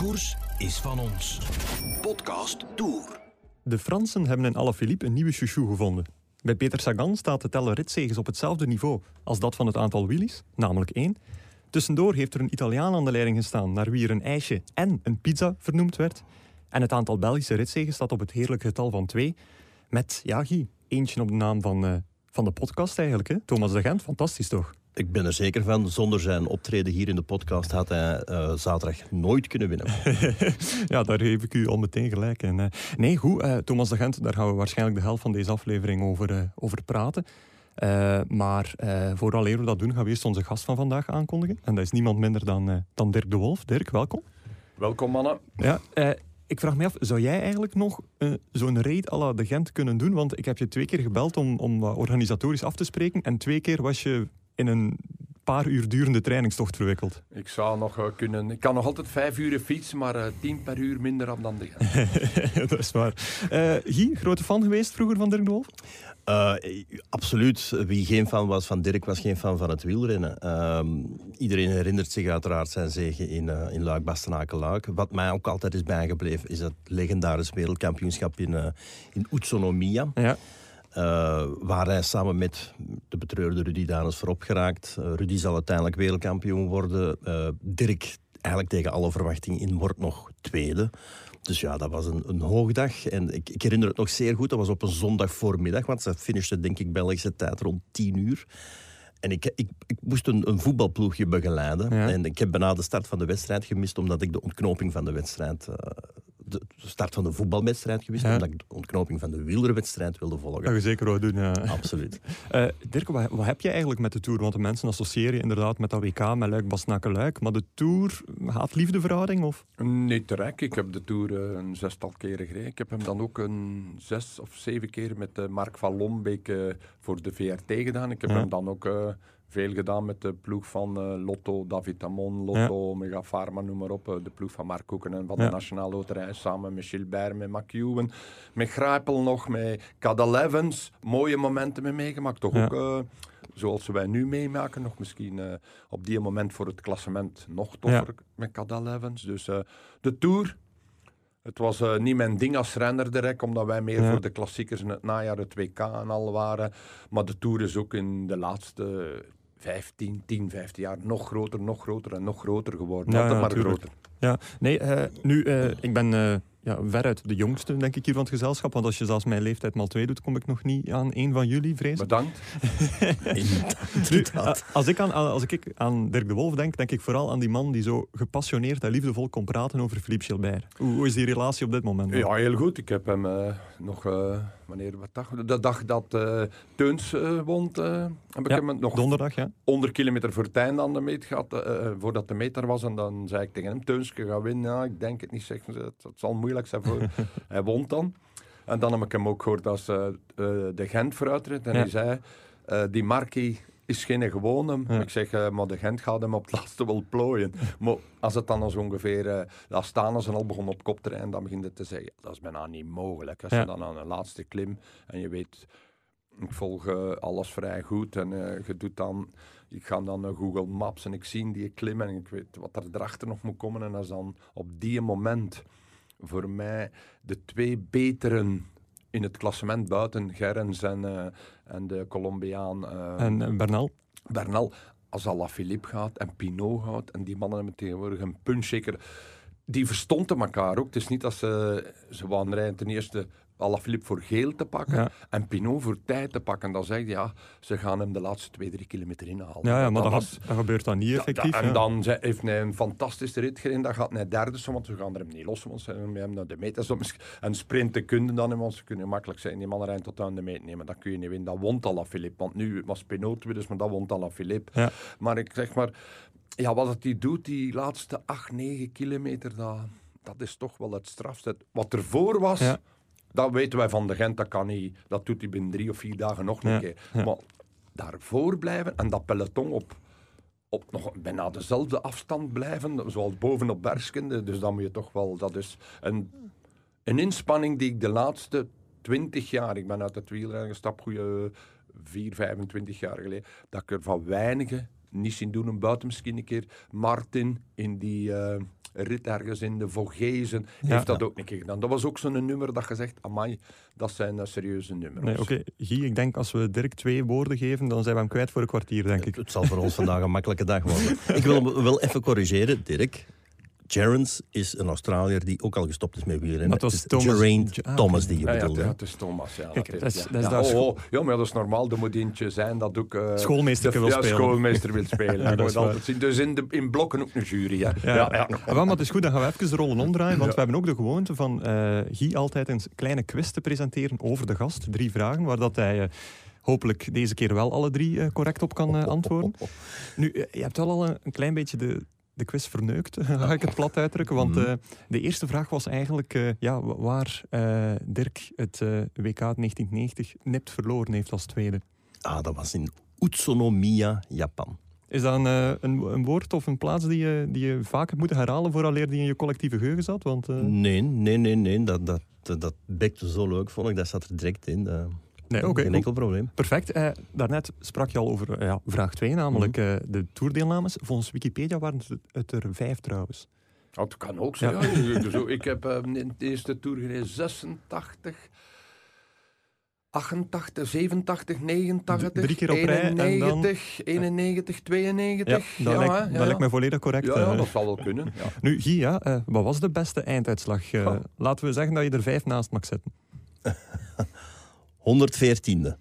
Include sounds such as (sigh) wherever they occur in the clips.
koers is van ons. Podcast Tour. De Fransen hebben in Alaphilippe een nieuwe chouchou gevonden. Bij Peter Sagan staat de teller ritzegens op hetzelfde niveau als dat van het aantal wheelies, namelijk één. Tussendoor heeft er een Italiaan aan de leiding gestaan, naar wie er een ijsje en een pizza vernoemd werd. En het aantal Belgische ritzegens staat op het heerlijke getal van twee. Met, ja Guy, eentje op de naam van, eh, van de podcast eigenlijk. Hè? Thomas de Gent, fantastisch toch? Ik ben er zeker van. Zonder zijn optreden hier in de podcast had hij uh, zaterdag nooit kunnen winnen. (laughs) ja, daar geef ik u al meteen gelijk in. Nee, goed, uh, Thomas de Gent, daar gaan we waarschijnlijk de helft van deze aflevering over, uh, over praten. maar vooral eer we dat doen, gaan we eerst onze gast van vandaag aankondigen. En dat is niemand minder dan, dan Dirk de Wolf. Dirk, welkom. Welkom, mannen. Ja, ik vraag me af, zou jij eigenlijk nog uh, zo'n raid à la de Gent kunnen doen? Want ik heb je twee keer gebeld om, om organisatorisch af te spreken. En twee keer was je in een paar uur durende trainingstocht verwikkeld. Ik zou nog uh, kunnen... Ik kan nog altijd vijf uur fietsen, maar uh, tien per uur minder dan de Gent. (laughs) dat is waar. Guy, grote fan geweest vroeger van Dirk de Wolf? Uh, absoluut. Wie geen fan was van Dirk, was geen fan van het wielrennen. Uh, iedereen herinnert zich uiteraard zijn zegen in, uh, in Luik, Bastenaken, Luik. Wat mij ook altijd is bijgebleven, is het legendarisch wereldkampioenschap in, uh, in Utsunomiya. Ja. Waar hij samen met de betreurde Rudy Danes voorop geraakt. Rudy zal uiteindelijk wereldkampioen worden. Dirk, eigenlijk tegen alle verwachting in, wordt nog tweede. Dus ja, dat was een, een hoogdag. En ik, ik, herinner het nog zeer goed. Dat was op een zondag voormiddag, want ze finishte denk ik Belgische tijd rond tien uur. En ik, ik, ik moest een, een voetbalploegje begeleiden. En ik heb bijna de start van de wedstrijd gemist, omdat ik de ontknoping van de wedstrijd uh, de start van de voetbalwedstrijd geweest, omdat ik de ontknoping van de wielerwedstrijd wilde volgen. Dat je zeker wel doen, ja. Absoluut. Uh, (laughs) Dirk, wat, wat, heb je eigenlijk met de Tour? Want de mensen associëren inderdaad met dat WK, met Luik, Basnaken, Luik. Maar de Tour, gaat liefdeverhouding? Of? Nee, terecht. Ik heb de Tour uh, een zestal keren gereden. Ik heb hem dan ook een zes of zeven keer met uh, Mark van Lombeek voor de VRT gedaan. Ik heb ja. hem dan ook veel gedaan met de ploeg van uh, Lotto, David Amon, Lotto, ja. Omega Pharma, noem maar op. Uh, de ploeg van Mark Koeken en van ja. de Nationale Loterij. Samen met Gilbert, met McEwen, met Grijpel nog, met Cadel Evans. Mooie momenten mee meegemaakt. Toch ja. ook, uh, zoals wij nu meemaken, nog misschien op die moment voor het klassement nog toffer met Cadel Evans. Dus de Tour... Het was uh, niet mijn ding als renner direct, omdat wij meer ja. voor de klassiekers in het najaar, het WK en al waren. Maar de Tour is ook in de laatste 15, 10, 15 jaar nog groter, nog groter en nog groter geworden. Ja, Altijd ja, maar groter. Ja, nee, uh, nu, uh, ik ben uh, ja, veruit de jongste, denk ik, hier van het gezelschap. Want als je zelfs mijn leeftijd mal twee doet, kom ik nog niet aan een van jullie, vrees Bedankt. (laughs) nu, als, ik aan, als ik aan Dirk de Wolf denk, denk ik vooral aan die man die zo gepassioneerd en liefdevol kon praten over Philippe Gilbert. Hoe, hoe is die relatie op dit moment? Ja, heel goed. Ik heb hem nog, wanneer, wat dag? De dag dat Teuns won, heb ik ja, hem nog donderdag, ja. 100 kilometer voor het einde aan de meet gehad, voordat de meter was. En dan zei ik tegen hem, Teuns, je gaat winnen. Ja, ik denk het niet, zeg. Het, het zal moeilijk voor... (laughs) hij won dan. En dan heb ik hem ook gehoord als uh, uh, de Gent vooruitreed. En ja. hij zei, uh, die Markie is geen gewone. Ja. Ik zeg, maar de Gent gaat hem op het (laughs) laatste wel plooien. maar als het dan als ongeveer... staan als ze al begon op kop te rijden, dan begint het te zeggen, dat is bijna niet mogelijk. Als ja. je dan aan de laatste klim en je weet... Ik volg alles vrij goed en je doet dan... Ik ga dan naar Google Maps en ik zie die klim en ik weet wat er erachter nog moet komen. En als dan op die moment voor mij de twee beteren in het klassement buiten Gerrans en, uh, en de Colombiaan. Uh, en, en Bernal? Bernal. Als Alaphilippe gaat en Pinot gaat en die mannen hebben tegenwoordig een punchshaker. Die verstonden elkaar ook. Het is niet dat ze, ze waren rijden ten eerste Alaphilippe voor geel te pakken ja. en Pinot voor tijd te pakken. Dan zeg je, ja, ze gaan hem de laatste twee, drie kilometer inhalen. Ja, ja maar dat, was, dat, gebeurt dan niet effectief. Da, da, en dan ze, heeft hij een fantastische rit gereden. Dat gaat naar derde, want we gaan er hem niet los. Want ze hebben naar de meters. En sprinten kunnen dan, want ze kunnen makkelijk zijn. Die mannen rijden tot aan de meet nemen. Dat kun je niet winnen. Dat won Alaphilippe. Want nu was Pinot dus, maar dat won Alaphilippe. Ja. Maar ik zeg maar, ja, wat hij doet, die laatste 8, 9 kilometer, dat, dat is toch wel het strafste. Wat ervoor was... Ja. Dat weten wij van de Gent, dat kan niet. Dat doet hij binnen drie of vier dagen nog een ja, keer. Ja. Maar daarvoor blijven en dat peloton op, op nog bijna dezelfde afstand blijven, zoals bovenop Berskende. Dus dan moet je toch wel... Dat is een, een inspanning die ik de laatste twintig jaar... Ik ben uit het wielrennen gestapt, goede 4, 25 jaar geleden... Dat ik er van weinigen niet zien doen, buiten misschien een keer. Martin in die eh, rit ergens in de Vogezen Ja. heeft dat ook een keer gedaan. Dat was ook zo'n nummer dat je zegt, amai, dat zijn eh, serieuze nummers. Nee, Oké, Guy, ik denk als we Dirk twee woorden geven, dan zijn we hem kwijt voor een kwartier, denk ik. Het zal voor ons vandaag een makkelijke dag worden. Ik wil hem wel even corrigeren, Dirk. Gerrans is een Australiër die ook al gestopt is met wielrennen. Dat was Het is Thomas- Ah. Thomas die je Ja, bedoelde. ja, het is Thomas. Ja, Kijk, dat is- ja. dat is ja, daar oh, oh, ja, maar dat is normaal. Er moet eentje zijn dat ook... eh, Schoolmeester wil ja, spelen. schoolmeester wil (laughs) spelen. Dat altijd zien. Dus in, de, in blokken ook een jury. Ja. Ja, Ja, ja. Ah, maar het is goed, dan gaan we even de rollen omdraaien. Want Ja. we hebben ook de gewoonte van eh Guy altijd een kleine quiz te presenteren over de gast. Drie vragen, waar dat hij eh, hopelijk deze keer wel alle drie eh, correct op kan antwoorden. Nu, je hebt wel al een klein beetje de, de quiz verneukt, (laughs) ga ik het plat uitdrukken. Want Mhm. eh, de eerste vraag was eigenlijk eh, ja, wa- waar eh, Dirk het WK 1990 nipt verloren heeft als tweede. Ah, dat was in Utsunomiya, Japan. Is dat een, een, een woord of een plaats die je, die je vaak hebt moeten herhalen vooraleer die in je collectieve geheugen zat? Want, Nee, nee, nee, nee. Dat, dat, dat, dat bekte zo leuk, vond ik. Dat zat er direct in. Dat, nee, geen enkel probleem. Perfect. Eh, daarnet sprak je al over eh, ja, vraag 2, namelijk eh, de toerdeelnames. Volgens Wikipedia waren het, er vijf trouwens. Dat kan ook zijn. Ja. Ja. Dus ik heb eh, in de eerste tour gereden 86, 88, 87, 89, Drie keer op rij en dan- 91, 91, 92. dat, lijkt, hè, dat ja. lijkt mij volledig correct. Ja, ja, dat zal wel kunnen. Ja. (laughs) Nu, Guy, ja, eh, wat was de beste einduitslag? Laten we zeggen dat je er vijf naast mag zetten. (laughs) 114e.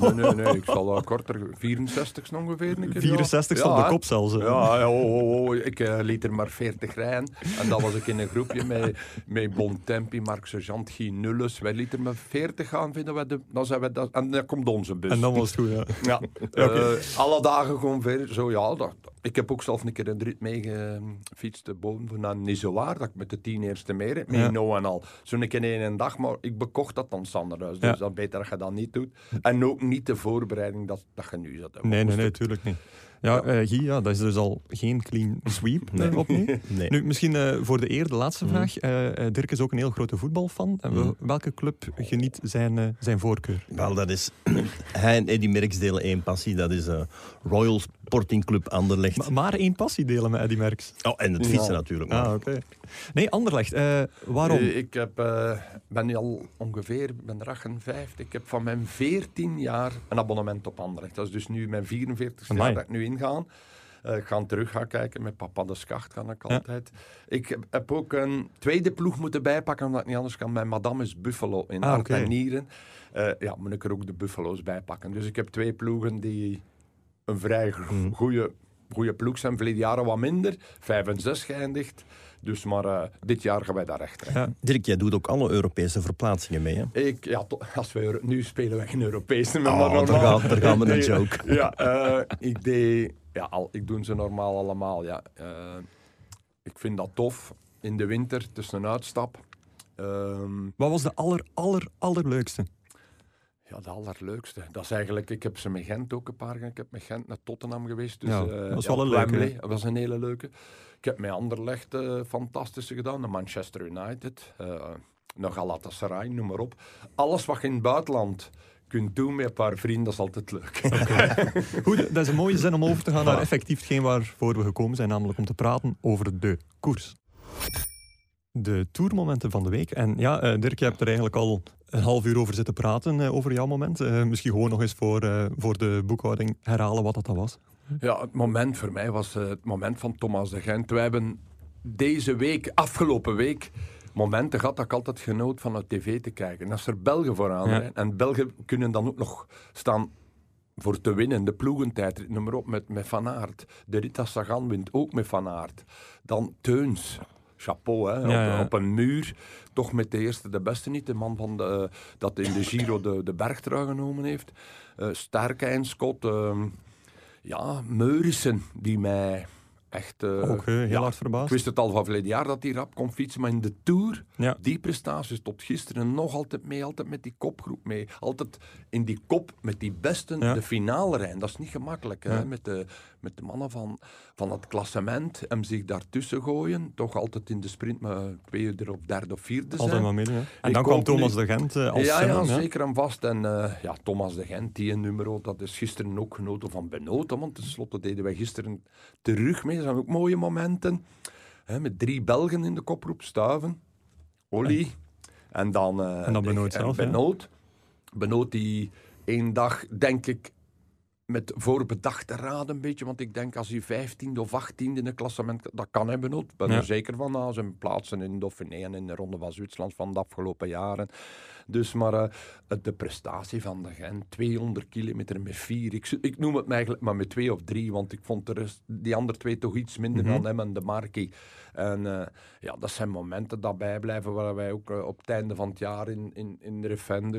Nee, nee, nee, ik (laughs) zal uh, korter, 64 ongeveer. Een keer, 64 ja. stond Ja, de kop zelfs. Ja, ja, oh, oh, oh, ik eh, liet er maar 40 rijden. En dan was ik in een groepje met, met Bon Tempi, Mark Sergeant, Guy Nulles. Wij lieten er maar 40 gaan, vinden we de, dan zijn we dat, en dan komt onze bus. En dan was het goed, ja. Ja, (laughs) eh, alle dagen gewoon ver. Zo, ja, dat, ik heb ook zelf een keer een rit meegefietst boven naar Nizoar, dat ik met de tien eerste mee met Ja. no en al. Zo'n keer in een dag, maar ik bekocht dat dan Sanderhuis. Dus Ja. dat is beter dat je dat niet doet. En ook niet de voorbereiding dat, dat je nu zat. Nee, nee, nee, tuurlijk niet. Ja, eh, Guy, ja, dat is dus al geen clean sweep Nee. opnieuw. (laughs) Nee. Nu, misschien eh, voor de eer, de laatste Mhm. vraag. Eh, Dirk is ook een heel grote voetbalfan. Mhm. welke club geniet zijn, zijn voorkeur? Wel, dat is... (clears throat) Hij en Eddy Merckx delen één passie. Dat is eh, Royal Sporting Club Anderlecht. Ma- maar één passie delen met Eddy Merckx. Oh, en het fietsen Ja. natuurlijk. maar. Ah, oké. Nee, Anderlecht. eh, waarom? Ik heb, eh, ben nu al ongeveer, ik ben er 58. Ik heb van mijn 14 jaar een abonnement op Anderlecht. Dat is dus nu mijn 44 jaar dat ik nu inga. Eh, ik ga terug gaan kijken. Met papa de Schacht kan ik Ja. altijd. Ik heb, ook een tweede ploeg moeten bijpakken, omdat ik niet anders kan. Mijn madame is Buffalo in Ah, en nieren. Eh, ja, moet ik er ook de Buffalo's bijpakken. Dus ik heb twee ploegen die een vrij Mhm. goede, goede ploeg zijn. Verleden jaren wat minder. Vijf en zes geëindigd. Dus maar eh, dit jaar gaan wij daar echt rijden. Ja. Dirk, jij doet ook alle Europese verplaatsingen mee, hè? Ik, ja, als we, nu spelen we geen Europese meer, Oh, maar daar gaan- daar gaan we een joke. (laughs) Ja, eh, ik deed, ja, al, ik doe ze normaal allemaal, ja. Eh, ik vind dat tof. In de winter, is een uitstap. Ehm, Wat was de aller, aller, allerleukste? Ja, de allerleukste. Dat is eigenlijk, ik heb ze met Gent ook een paar. Ik heb met Gent naar Tottenham geweest. Dus, Ja, eh, dat ja, wel een leuke? Dat was een hele leuke. Ik heb met Anderlecht eh fantastische gedaan. De Manchester United. eh nog Galatasaray, noem maar op. Alles wat je in het buitenland kunt doen met een paar vrienden, dat is altijd leuk. (laughs) Goed, dat is een mooie zin om over te gaan naar effectief hetgeen waarvoor we gekomen zijn, namelijk om te praten over de koers. De tourmomenten van de week. En ja, Dirk, je hebt er eigenlijk al een half uur over zitten praten, eh, over jouw moment. Eh, misschien gewoon nog eens voor, eh, voor de boekhouding herhalen wat dat dan was. Ja, het moment voor mij was het moment van Thomas de Gent. Wij hebben deze week, afgelopen week, momenten gehad dat ik altijd genoot van op tv te kijken. En als er Belgen vooraan Ja. rijden, en Belgen kunnen dan ook nog staan voor te winnen. De ploegentijd, noem maar op, met, met Van Aert. De Rita Sagan wint ook met Van Aert. Dan Teuns. Chapeau, hè. Ja, op, ja. op een muur. Toch met de eerste de beste niet. De man van de, dat in de Giro de, de bergtrui genomen heeft. Sterkijn, Scott... ehm, ja, Meurissen, die mij echt... eh, Ook eh, heel ja, hard ik verbaasd. wist het al van verleden jaar dat hij rap kon fietsen, maar in de Tour, Ja. die prestaties tot gisteren nog altijd mee, altijd met die kopgroep mee. Altijd in die kop met die besten Ja. de finale rijden. Dat is niet gemakkelijk, hè? Met, de, met de mannen van, van het klassement, hem zich daartussen gooien. Toch altijd in de sprint, maar tweede of derde of vierde Altijd zijn. maar midden. En Ik dan kwam Thomas nu- de Gent eh, als ja, ja, zeker en vast. En eh, ja, Thomas de Gent, die een nummer, dat is gisteren ook genoten van Benoten. Want tenslotte deden wij gisteren terug mee. Dat zijn ook mooie momenten. Hè, met drie Belgen in de koproep, Stuiven, Olly en dan, eh, En dan Benoot en zelf, ja. Benoot. Die één dag, denk ik, met voorbedachte raad een beetje. Want ik denk als hij 15 of 18 in het klassement... Dat kan hij Benoot. Ik ben Ja. er zeker van na zijn plaatsen in Dauphiné en in de Ronde van Zwitserland van de afgelopen jaren. Dus maar eh, de prestatie van de Gent, 200 kilometer met vier. Ik, ik noem het eigenlijk maar met twee of drie, want ik vond de rest, die andere twee toch iets minder Mhm. dan hem en de Marquis. En eh, ja, dat zijn momenten dat bijblijven waar wij ook eh, op het einde van het jaar in, in, in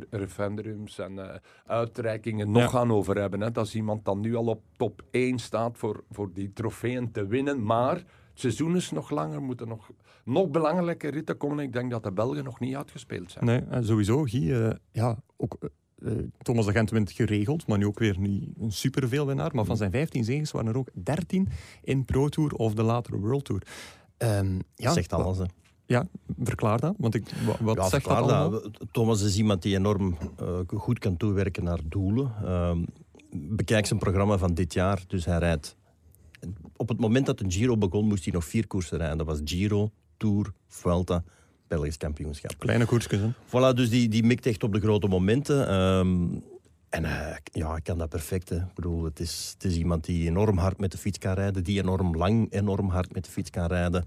referendums en uitreikingen nog Ja. gaan over hebben. Hè. Dat is iemand dat nu al op top 1 staat voor, voor die trofeeën te winnen. Maar seizoen is nog langer, moeten nog, nog belangrijke ritten komen. Ik denk dat de Belgen nog niet uitgespeeld zijn. Nee, sowieso, Guy, eh, ja, ook, eh, eh, Thomas de Gent wint geregeld, maar nu ook weer niet een superveel winnaar. Maar van zijn 15 zegens waren er ook 13 in Pro Tour of de latere World Tour. Ehm, ja, Zegt alles. hè. Ja, verklaar dat. Want ik, wa- wat Ja, zegt dat verklaar allemaal? dat. Thomas is iemand die enorm eh, goed kan toewerken naar doelen. Ehm, bekijk zijn programma van dit jaar. Dus hij rijdt. Op het moment dat de Giro begon, moest hij nog vier koersen rijden. Dat was Giro, Tour, Vuelta, Belgisch kampioenschap. Kleine koersjes, hè? Voilà, dus die, die mikt echt op de grote momenten. Ehm, en hij, ja, hij kan dat perfect. Hè. Ik bedoel, het is, het is iemand die enorm hard met de fiets kan rijden, die enorm lang, enorm hard met de fiets kan rijden.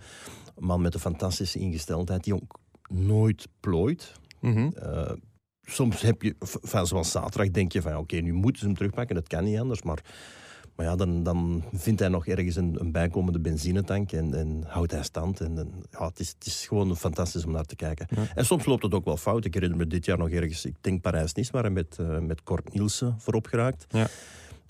Een man met een fantastische ingesteldheid, die ook nooit plooit. Mhm. Eh, soms heb je, van, zoals zaterdag, denk je van oké, nu moeten ze hem terugpakken, dat kan niet anders. Maar, maar ja, dan, dan vindt hij nog ergens een, een bijkomende benzinetank en, en houdt hij stand. En, en, ja, het, is, het is gewoon fantastisch om naar te kijken. Ja. En soms loopt het ook wel fout. Ik herinner me dit jaar nog ergens, ik denk Parijs-Nice, waar hij met, eh met Kort Nielsen voorop geraakt. Ja.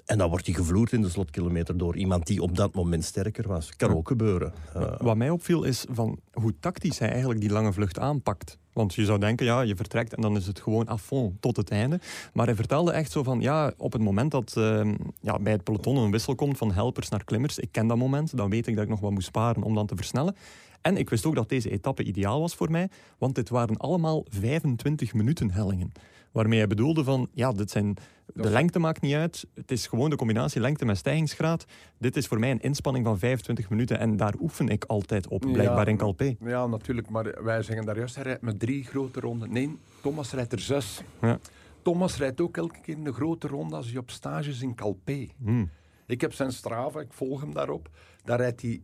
En dan wordt hij gevloerd in de slotkilometer door iemand die op dat moment sterker was. Kan ook gebeuren. Eh, Wat mij opviel is van hoe tactisch hij eigenlijk die lange vlucht aanpakt. Want je zou denken, ja, je vertrekt en dan is het gewoon à fond tot het einde. Maar hij vertelde echt zo van, ja, op het moment dat ehm, ja, bij het peloton een wissel komt van helpers naar klimmers, ik ken dat moment, dan weet ik dat ik nog wat moet sparen om dan te versnellen. En ik wist ook dat deze etappe ideaal was voor mij, want dit waren allemaal 25 minuten hellingen. Waarmee hij bedoelde van, ja, dit zijn, de lengte maakt niet uit, het is gewoon de combinatie lengte met stijgingsgraad. Dit is voor mij een inspanning van 25 minuten en daar oefen ik altijd op, blijkbaar Ja, in Calpe. Ja, natuurlijk. Maar wij zeggen daar juist, hij rijdt met drie grote ronden. Nee, Thomas rijdt er zes. Ja. Thomas rijdt ook elke keer een grote ronde als hij op stage is in Calpe. Hmm. Ik heb zijn Strava, ik volg hem daarop. Daar rijdt hij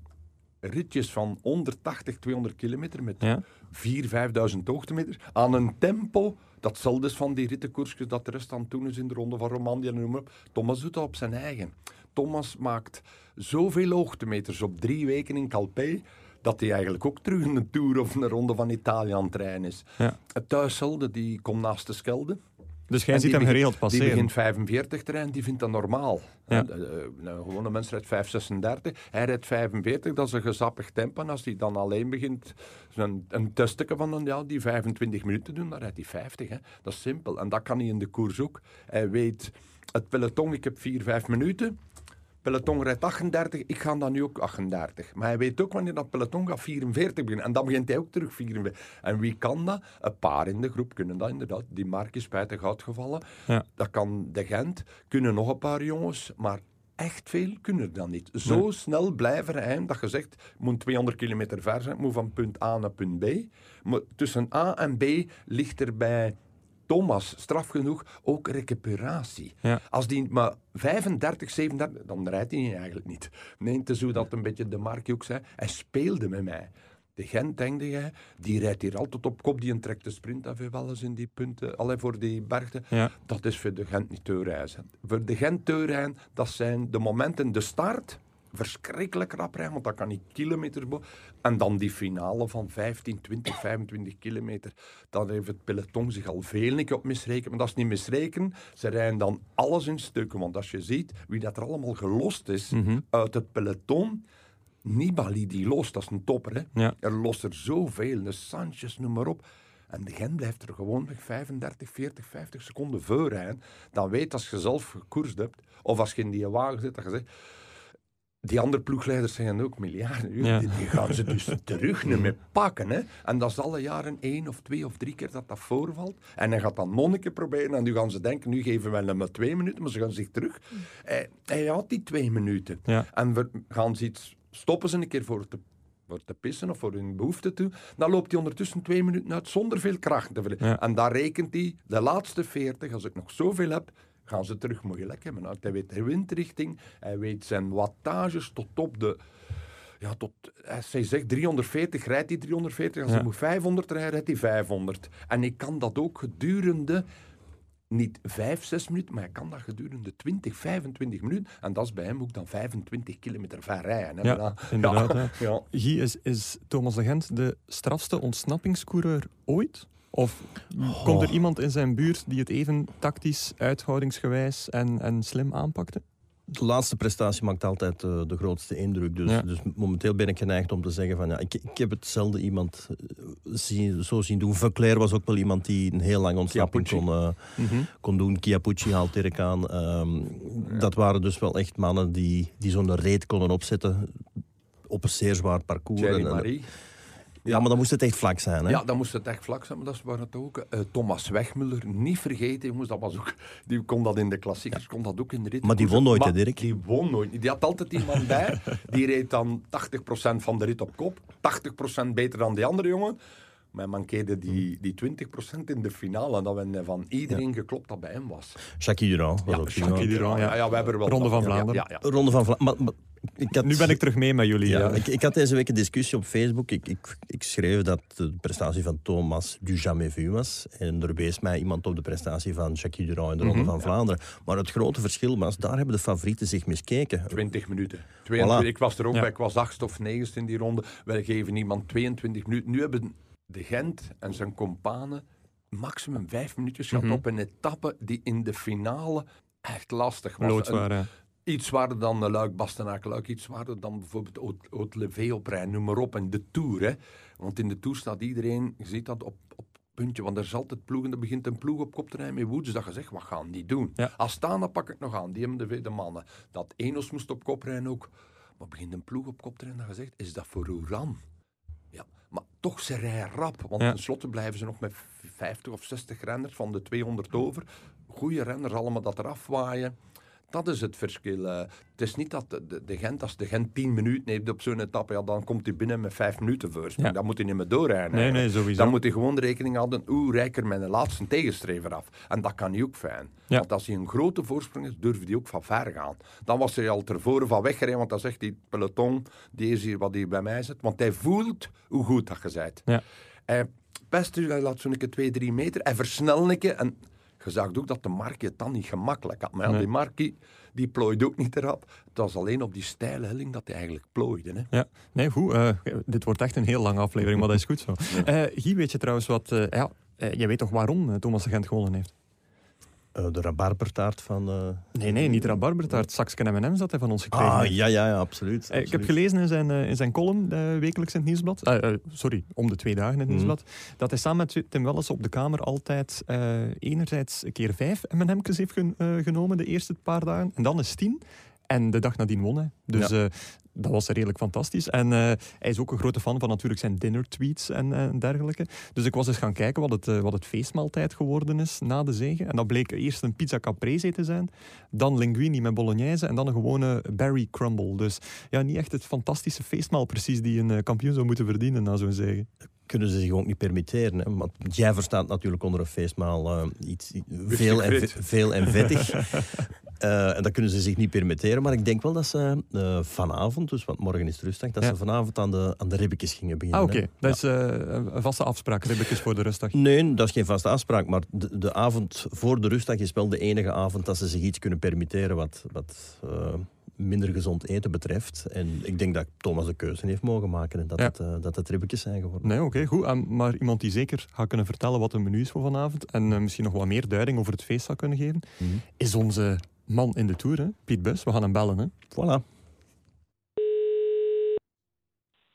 ritjes van 180, 200 kilometer met Ja. 4.000, 5.000 hoogtemeters aan een tempo dat is van die rittenkoersjes dat de rest aan het doen is in de ronde van Romandie en noem maar op. Thomas doet dat op zijn eigen. Thomas maakt zoveel hoogtemeters op drie weken in Calpe dat hij eigenlijk ook terug een Tour of een ronde van Italië aan het rijden is. Ja. Het thuiszelfde, die komt naast de Schelde. Dus jij ziet die hem geregeld Die passeren. begint 45 te rijden, die vindt dat normaal. Ja. Eh, eh, Een gewone mens rijdt 536, hij rijdt 45, dat is een gezappig tempo. En als hij dan alleen begint een, een testje van een, ja, die 25 minuten doen, dan rijdt hij 50. Hè. Dat is simpel. En dat kan hij in de koers ook. Hij weet, het peloton, ik heb 4, 5 minuten. Peloton rijdt 38, ik ga dan nu ook 38. Maar hij weet ook wanneer dat peloton gaat 44 beginnen. En dan begint hij ook terug 44. En wie kan dat? Een paar in de groep kunnen dat inderdaad. Die Mark is spijtig uitgevallen. Ja. Dat kan de Gent. Kunnen nog een paar jongens. Maar echt veel kunnen dat niet. Zo snel blijven rijden dat je zegt, moet 200 kilometer ver zijn, moet van punt A naar punt B. Maar tussen A en B ligt er bij Thomas, straf genoeg, ook recuperatie. Ja. Als die maar 35, 37, dan rijdt hij eigenlijk niet. Nee, is zo dat een beetje de Mark ook zei, hij speelde met mij. De Gent, denk jij, die rijdt hier altijd op kop, die trekt de sprint af wel eens in die punten, alleen voor die bergte. Ja. Dat is voor de Gent niet te reizen. Voor de Gent te rijden, dat zijn de momenten, de start, verschrikkelijk rap rijden, want dat kan niet kilometers En dan die finale van 15, 20, 25 kilometer. Dan heeft het peloton zich al veel niet op misrekenen. Maar dat is niet misrekenen. Ze rijden dan alles in stukken. Want als je ziet wie dat er allemaal gelost is Mhm. uit het peloton, Nibali die lost, dat is een topper. Hè? Ja. Er lost er zoveel, de Sanchez, noem maar op. En de Gent blijft er gewoon 35, 40, 50 seconden voor rijden. Dan weet als je zelf gekoerst hebt, of als je in die wagen zit, dat je zegt... Die andere ploegleiders zijn ook miljarden. Ja. Die, die gaan ze dus (laughs) terug niet meer pakken. Hè? En dat is alle jaren één of twee of drie keer dat dat voorvalt. En hij gaat dan keer proberen. En nu gaan ze denken, nu geven we hem maar twee minuten. Maar ze gaan zich terug. Hij, hij had die twee minuten. Ja. En we gaan ze iets stoppen ze een keer voor te, voor te pissen of voor hun behoefte toe. Dan loopt hij ondertussen twee minuten uit zonder veel kracht te verliezen. Ja. En dan rekent hij de laatste veertig, als ik nog zoveel heb, gaan ze terug moeilijk hebben. Hij weet de windrichting, hij weet zijn wattages tot op de... Ja, tot, hij zegt 340, rijdt hij 340. Als Ja. hij moet 500 rijden, rijdt hij 500. En ik kan dat ook gedurende niet 5, 6 minuten, maar hij kan dat gedurende 20, 25 minuten. En dat is bij hem ook dan 25 kilometer ver rijden. Hè, Ja, inderdaad, Ja, ja. Guy, is, is Thomas de Gent de strafste ontsnappingscoureur ooit? Of komt er iemand in zijn buurt die het even tactisch, uithoudingsgewijs en, en slim aanpakte? De laatste prestatie maakt altijd eh, de grootste indruk. Dus, Ja. dus momenteel ben ik geneigd om te zeggen van ja, ik, ik heb het zelden iemand eh, zien, zo zien doen. Verclair was ook wel iemand die een heel lang ontsnapping kon, eh, kon doen. Chiappucci haalt Dirk aan. Ehm, Dat waren dus wel echt mannen die, die zo'n reet konden opzetten op een zeer zwaar parcours. Thierry En- en- Marie. Ja, maar dan moest het echt vlak zijn. Hè? Ja, dan moest het echt vlak zijn, maar dat is waar het ook. eh, Thomas Wegmuller, niet vergeten, jongens, dat was ook, die kon dat in de klassiekers, kon dat ook in de rit. Maar die won nooit, hè, Dirk? Die won nooit. Die had altijd iemand bij, die reed dan 80% van de rit op kop, 80% beter dan die andere jongen. Maar hij mankeerde die, die 20% in de finale. En dat we van iedereen geklopt dat bij hem was. Jacques Durand was ook Jacques iemand. Durand, ja. ja, we hebben er wel Ronde van ja, ja, Vlaanderen. Ja, ja. Ronde van Vlaanderen. Ik had, Nu ben ik terug mee met jullie. Ja, Ja. ik, ik had deze week een discussie op Facebook. Ik, ik, ik schreef dat de prestatie van Thomas du jamais vu was. En er wees mij iemand op de prestatie van Jacques Durand in de Ronde van Vlaanderen. Maar het grote verschil was, daar hebben de favorieten zich miskeken. 20 minuten. 22, Voilà. Ik was er ook Ja. bij, ik was achtste of negende in die ronde. Wij geven iemand 22 minuten. Nu hebben de Gent en zijn companen maximum vijf minuutjes gehad Mhm. op een etappe die in de finale echt lastig was. Iets zwaarder dan de Luik, Bastenaken. Iets zwaarder dan bijvoorbeeld Haute- Haute-Levé op rij, noem maar op. En de Tour, hè. Want in de Tour staat iedereen, je ziet dat op, op puntje. Want er is altijd ploegen, er begint een ploeg op kop te rijden met Woods. Dat je zegt, wat gaan die doen? Ja. Als staan, dan pak ik nog aan. Die hebben de, de mannen. Dat Enos moest op kop rijden ook. Maar begint een ploeg op kop te rijden, dat je zegt, is dat voor Oeran? Ja, maar toch, ze rijden rap. Want Ja. tenslotte blijven ze nog met 50 of 60 renners van de 200 over. Goede renners, allemaal dat eraf waaien. Dat is het verschil. eh. het is niet dat de, de, Gent, als de Gent 10 minuten heeft op zo'n etappe, ja, dan komt hij binnen met 5 minuten voorsprong. Ja. Dan moet hij niet meer doorrijden. Nee, nee, sowieso. Dan moet hij gewoon de rekening houden, hoe rijker mijn laatste tegenstrever af. En dat kan hij ook fijn. Ja. Want als hij een grote voorsprong is, durft hij ook van ver gaan. Dan was hij al tevoren van weggereden, want dan zegt die peloton, die is hier wat hij bij mij zit. Want hij voelt hoe goed dat je bent. Ja. Hij pest u, hij laat zo'n keer 2, 3 meter, hij versnelt een keer. En je zag ook dat de Markie het dan niet gemakkelijk had. Maar ja, Nee. die Markie, die plooide ook niet erop. Het was alleen op die steile helling dat hij eigenlijk plooide. Hè. Ja, nee, goed. eh, dit wordt echt een heel lange aflevering, maar dat is goed zo. (laughs) Eh Guy, weet je trouwens wat... eh, ja, eh, jij weet toch waarom eh, Thomas de Gent gewonnen heeft? Eh, de rabarbertaart van... eh, Nee, nee, niet rabarbertaart. Saksken M&M's dat hij van ons gekregen Ah, heeft. ja, ja, ja, absoluut. Eh, Ik heb gelezen in zijn, in zijn column, wekelijks in het Nieuwsblad, sorry, om de twee dagen in het Mhm. Nieuwsblad, dat hij samen met Tim Welles op de Kamer altijd enerzijds een keer vijf M&M's heeft gen- genomen de eerste paar dagen, en dan eens tien. En de dag nadien won hij. Dus Ja. eh, dat was redelijk fantastisch. En eh, hij is ook een grote fan van natuurlijk zijn dinner-tweets en, eh, en dergelijke. Dus ik was eens gaan kijken wat het, eh, wat het feestmaaltijd geworden is na de zege. En dat bleek eerst een pizza caprese te zijn, dan linguine met bolognese en dan een gewone berry crumble. Dus ja, niet echt het fantastische feestmaal precies die een kampioen zou moeten verdienen na zo'n zege. Kunnen ze zich ook niet permitteren. Hè? Want jij verstaat natuurlijk onder een feestmaal eh, iets, veel, en, veel en vettig. (laughs) Eh, en dat kunnen ze zich niet permitteren. Maar ik denk wel dat ze eh, vanavond, dus want morgen is het rustdag, dat Ja. ze vanavond aan de, aan de ribbetjes gingen beginnen. Ah, oké. Dat is eh, een vaste afspraak, ribbetjes voor de rustdag. Nee, dat is geen vaste afspraak. Maar de, de avond voor de rustdag is wel de enige avond dat ze zich iets kunnen permitteren wat, wat minder gezond eten betreft. En ik denk dat Thomas de keuze heeft mogen maken en dat, Ja. het, eh, dat het ribbetjes zijn geworden. Nee, oké, goed. Maar iemand die zeker gaat kunnen vertellen wat een menu is voor vanavond en misschien nog wat meer duiding over het feest zou kunnen geven, Mhm. is onze man in de Tour, hè? Piet Bus. We gaan hem bellen, hè? Voilà.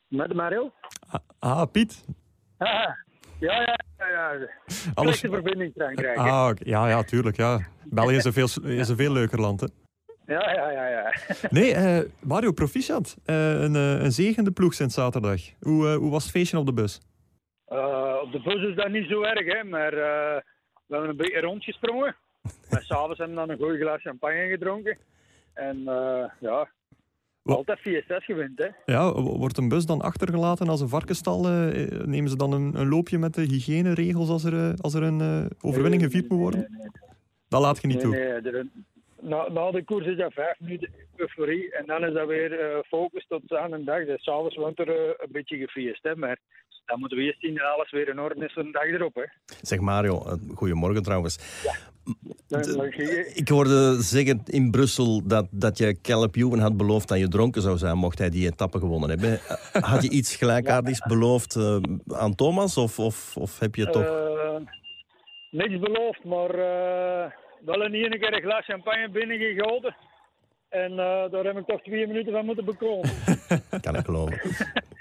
Met Mario? Ah, ah, Piet. Ah, ja, ja, ja. ja. Alles... Verbinding Frankrijk. hè. Ah, ja, ja, tuurlijk. Ja. België is een veel, is een veel leuker land. Hè. Ja, ja, ja, ja. Nee, eh, Mario, proficiat. Eh, een, eh, een zegende ploeg sinds zaterdag. Hoe, eh, hoe was het feestje op de bus? Eh, op de bus is dat niet zo erg, hè, maar eh, we hebben een beetje rondgesprongen. En s'avonds hebben we dan een goed glas champagne gedronken. En eh, ja, altijd 4-6 gewint, hè. Ja, wordt een bus dan achtergelaten als een varkenstal? eh, eh, nemen ze dan een, een loopje met de hygiëneregels als er, als er een overwinning gevierd moet worden? Nee, nee, Dat laat je niet toe. nee, na, na de koers is dat vijf minuten euforie. En dan is dat weer focus tot aan een dag. Dus s'avonds wordt er een beetje gefeest, hè. Maar dan moeten we eerst zien dat alles weer in orde is voor een dag erop, hè. Zeg Mario, goedemorgen trouwens. Je- Ik hoorde zeggen in Brussel dat, dat je Caleb Ewan had beloofd dat je dronken zou zijn mocht hij die etappe gewonnen hebben. Eh, Had je iets (laughs) gelijkaardigs beloofd eh, aan Thomas of, of, of heb je toch... Eh, niks beloofd, maar wel een ene keer een glas champagne binnengegoten. En daar heb ik toch twee minuten van moeten bekomen. (laughs) Kan ik geloven.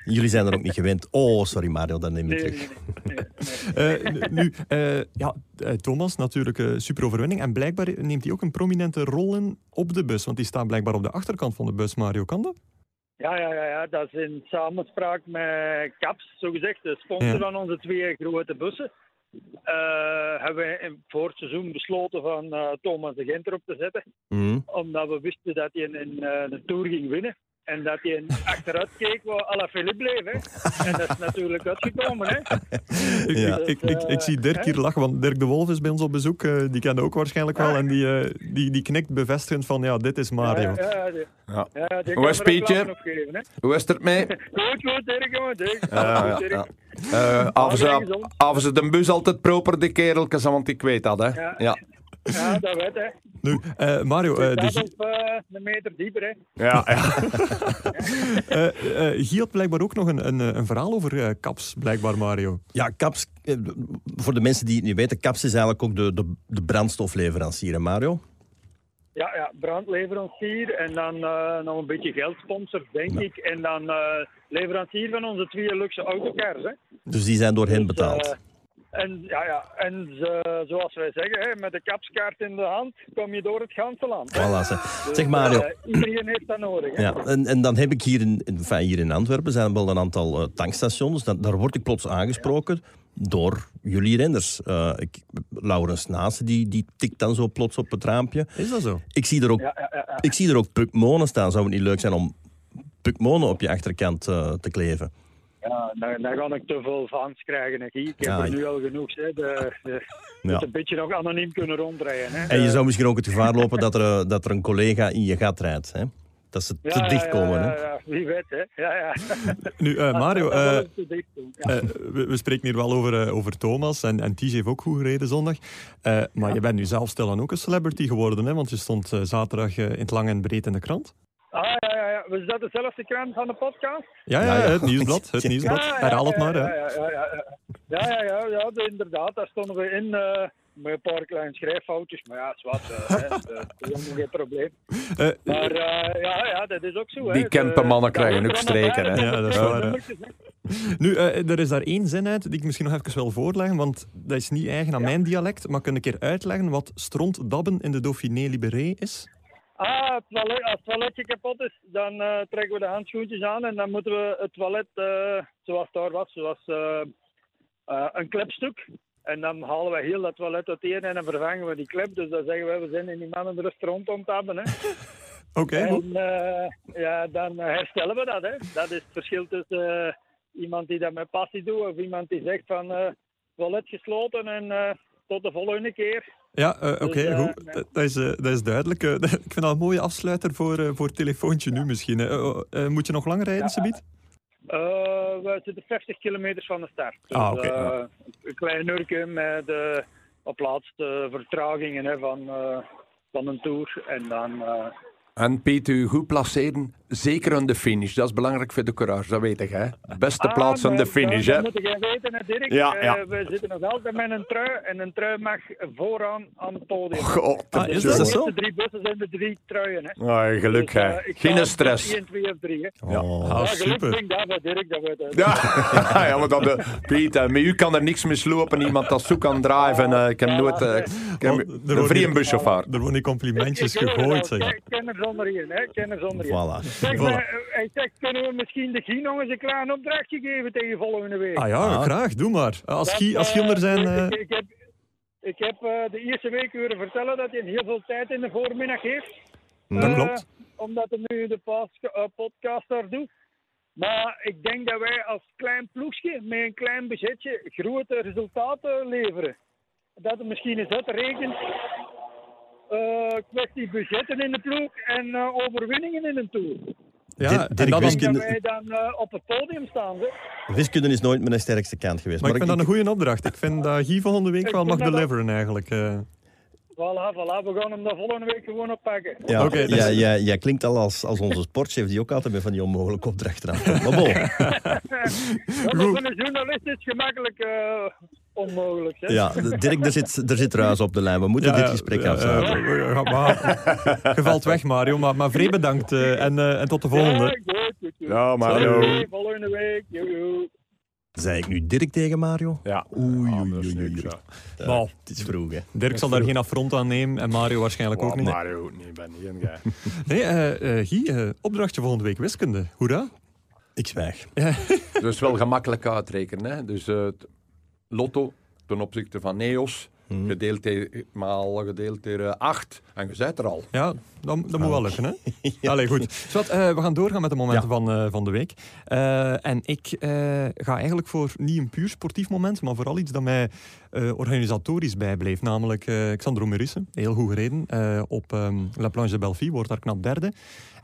Jullie zijn er ook niet gewend. Oh, sorry Mario, dat neem ik Nee, terug. nee, nu, eh, ja, eh, Thomas, natuurlijk eh super overwinning. En blijkbaar neemt hij ook een prominente rol in op de bus. Want die staat blijkbaar op de achterkant van de bus, Mario. Kan dat? Ja, ja, ja, ja, dat is in samenspraak met CAPS, zogezegd, de sponsor Ja. van onze twee grote bussen. eh, hebben we in, voor het seizoen besloten van eh, Thomas de Gent erop te zetten. Mhm. Omdat we wisten dat hij een, een, eh, een Tour ging winnen. En dat hij achteruit keek waar Philippe bleef. Hè. En dat is natuurlijk uitgekomen. Hè. Ik, (laughs) Ja. ik, ik, ik, ik zie Dirk hier lachen, want Dirk de Wolf is bij ons op bezoek. eh, die kende ook waarschijnlijk wel. En die, eh, die, die knikt bevestigend van, ja, dit is Mario. Ja, ja, die- Ja. ja, die Hoe is Pietje? Hoe is het ermee? (laughs) Goed, goed, Dirk, jongen, Dirk. Ja, Goed, ja, Dirk. ja. Eh, Aven ze- aven ze de bus altijd proper, de kereltjes, want ik weet dat, hè. Ja. Ja, Ja, dat weet hè. Nu, eh, Mario, eh, de, Dat op eh, een meter dieper, hè. ja, ja. (laughs) eh, eh, Guy had blijkbaar ook nog een, een, eh, een verhaal over eh, Caps, blijkbaar, Mario. Ja, Caps, eh, voor de mensen die het niet weten, Caps is eigenlijk ook de, de, de brandstofleverancier, hè Mario? Ja, ja, brandleverancier en dan eh, nog een beetje geldsponsor, denk ik. En dan eh, leverancier van onze twee luxe autocars, hè. Dus die zijn door hen Dus, betaald. eh, en ja, ja, en ze- zoals wij zeggen, hè, met de kapskaart in de hand kom je door het ganse land. Voilà, zeg. Dus, zeg Mario, eh, iedereen heeft dat nodig. Hè. Ja, en, en dan heb ik hier in, in- enfin, hier in Antwerpen zijn wel een aantal eh, tankstations. Dat, daar word ik plots aangesproken door jullie renners. Eh, ik, Laurens Naassen, die, die tikt dan zo plots op het raampje. Is dat zo? Ik zie er ook, Ja, ja, ja, ja. ik zie er ook Puk Monen staan. Zou het niet leuk zijn om Puk Monen op je achterkant eh, te kleven? Ja, dan, dan ga ik te veel fans krijgen. hè. Ik heb Ja, er ik- nu al genoeg. Hè. De, de, Ja. een beetje nog anoniem kunnen rondrijden. Hè. En je zou misschien ook het gevaar lopen dat er, eh, dat er een collega in je gat rijdt. Hè? Dat ze te Ja, dicht komen. Ja, Hè? ja, ja, wie weet, hè. Ja, ja. Nu, eh, Mario, eh. Ja. eh, we, we spreken hier wel over, over Thomas en, en TJ heeft ook goed gereden zondag. Eh, maar je bent nu zelf stilaan ook een celebrity geworden, hè? want je stond zaterdag in het lang en breed in de krant. Ah, ja, ja, ja. Was dat dezelfde krant van de podcast? Ja, ja, het nieuwsblad. Het nieuwsblad. Ja, ja, Herhaal het maar. Ja, hè. ja, ja, ja, ja. ja, ja, ja, ja, de- inderdaad. Daar stonden we in eh, met een paar kleine schrijffoutjes. Maar ja, zwart, eh, hè, (laughs) dat is helemaal geen probleem. Eh, Maar eh, ja, ja, dat is ook zo. Die De- krijgen ook streken, hè. Ja, dat is de waar. Nu, eh, er is daar één zin uit die ik misschien nog even wil voorleggen, want dat is niet eigen aan mijn dialect. Maar kun ik een keer uitleggen wat strontdabben in de Dauphiné Libéré is? Ah, het toilet, als het toiletje kapot is, dan eh, trekken we de handschoentjes aan en dan moeten we het toilet eh, zoals het daar was, zoals eh, een klepstuk. En dan halen we heel dat toilet uiteen en dan vervangen we die klep. Dus dan zeggen we, we zijn in die mannen restaurant om te hebben. Hè. (laughs) Oké. En ja, dan herstellen we dat. Hè. Dat is het verschil tussen iemand die dat met passie doet of iemand die zegt van toilet gesloten en tot de volgende keer. Ja, eh, oké, Dus, eh, goed. Dat- Dat is, eh, dat is duidelijk. (laughs) Ik vind dat een mooie afsluiter voor, voor het telefoontje nu misschien. eh, moet je nog lang rijden. Sabiet? We zitten 50 kilometer van de start. Dus, Ah, oké, eh, ja. Een klein nurken met eh, op laatste vertragingen hè, van, van een tour. En dan... eh, En Piet, u goed placeren. zeker aan de finish. Dat is belangrijk voor de courage, dat weet ik. Hè? Beste Ah, plaats aan de finish. Dat, Hè? dat moet jij weten, Dirk. Ja, Eh, ja. we zitten nog altijd met een trui. En een trui mag vooraan aan het podium. God, Ah, is dat de zo? eerste drie bussen zijn de drie truien. Hè. Ah, geluk, Dus, hè. eh, ik Geen stress. 1, 2 of 3. Hè. Ja. Oh. Ah, ja, geluk super. klinkt dat bij Dirk, dat weet hij. Ja, (laughs) ja maar dan de, Piet, hè, met u kan er niks mislopen. Iemand dat zo kan driven. En, eh, ik heb nooit eh, ik heb Oh, er. Er worden complimentjes Ik- ik- ik- gegooid, ik- zeg. Ik ken er zonder in, hè. Ik ken er zonder in. Voilà. Zeg, Voilà. maar, eh, hij zegt, kunnen we misschien de Guy nog eens een klein opdrachtje geven tegen volgende week? Ah ja, Ah. graag, doe maar. Als Dat, Guy, als Guy eh, er zijn... Ik, eh, ik, ik heb, ik heb eh, de eerste week horen vertellen dat hij heel veel tijd in de voormiddag heeft. Dat Eh, klopt. Omdat hij nu de podcast daar doet. Maar ik denk dat wij als klein ploegje met een klein budgetje grote resultaten leveren. Dat het misschien eens uitrekent. Eh kwestie budgetten in de ploeg en eh, overwinningen in een tour. ja, Dirk- en dan, Wiskunde- wij dan eh, op het podium staan. Hè. Wiskunde is nooit mijn sterkste kant geweest. maar ik vind dat een goede opdracht. Ik vind dat Guy volgende week Ik wel mag dat deliveren, eigenlijk. eh. Voilà, voilà, we gaan hem de volgende week gewoon oppakken. Ja, Oké, dus- ja, ja, jij klinkt al als, als onze sportchef die ook altijd met van die onmogelijke opdrachten afkomt. Maar bon. Ja, maar voor een journalist is het gemakkelijk eh, onmogelijk. Hè? Ja, Dirk, er zit, er zit ruis op de lijn. We moeten Ja, dit ja, gesprek ja, afsluiten. ja, ja, maar- Je valt weg, Mario. Maar, maar vrij bedankt eh, en, eh, en tot de Ja, volgende. goed, goed, goed. Ja, Mario. Volgende week. Zei ik nu Dirk tegen Mario? Ja. Oei, oei, ja. Ja, Nou, het is vroeg, hè. Dirk zal daar geen affront aan nemen en Mario waarschijnlijk ook niet. Mario, nee, ik ben niet een guy. (laughs) Nee, eh eh, Guy, eh, opdrachtje volgende week wiskunde. Hoera. Ik zwijg. Dus wel gemakkelijk uitrekenen. Hè? Dus eh, het lotto ten opzichte van Neos, Hmm. gedeeld maal gedeeld door 8. En je bent er al. Ja, dat, dat moet wel lukken, hè? (laughs) Allee, goed. Eh, we gaan doorgaan met de momenten van, eh, van de week. Eh, en ik eh, ga eigenlijk voor niet een puur sportief moment, maar vooral iets dat mij eh, organisatorisch bijbleef. Namelijk eh Xandro Merissen, heel goed gereden. eh, op ehm, La Planche de Belleville, wordt daar knap derde.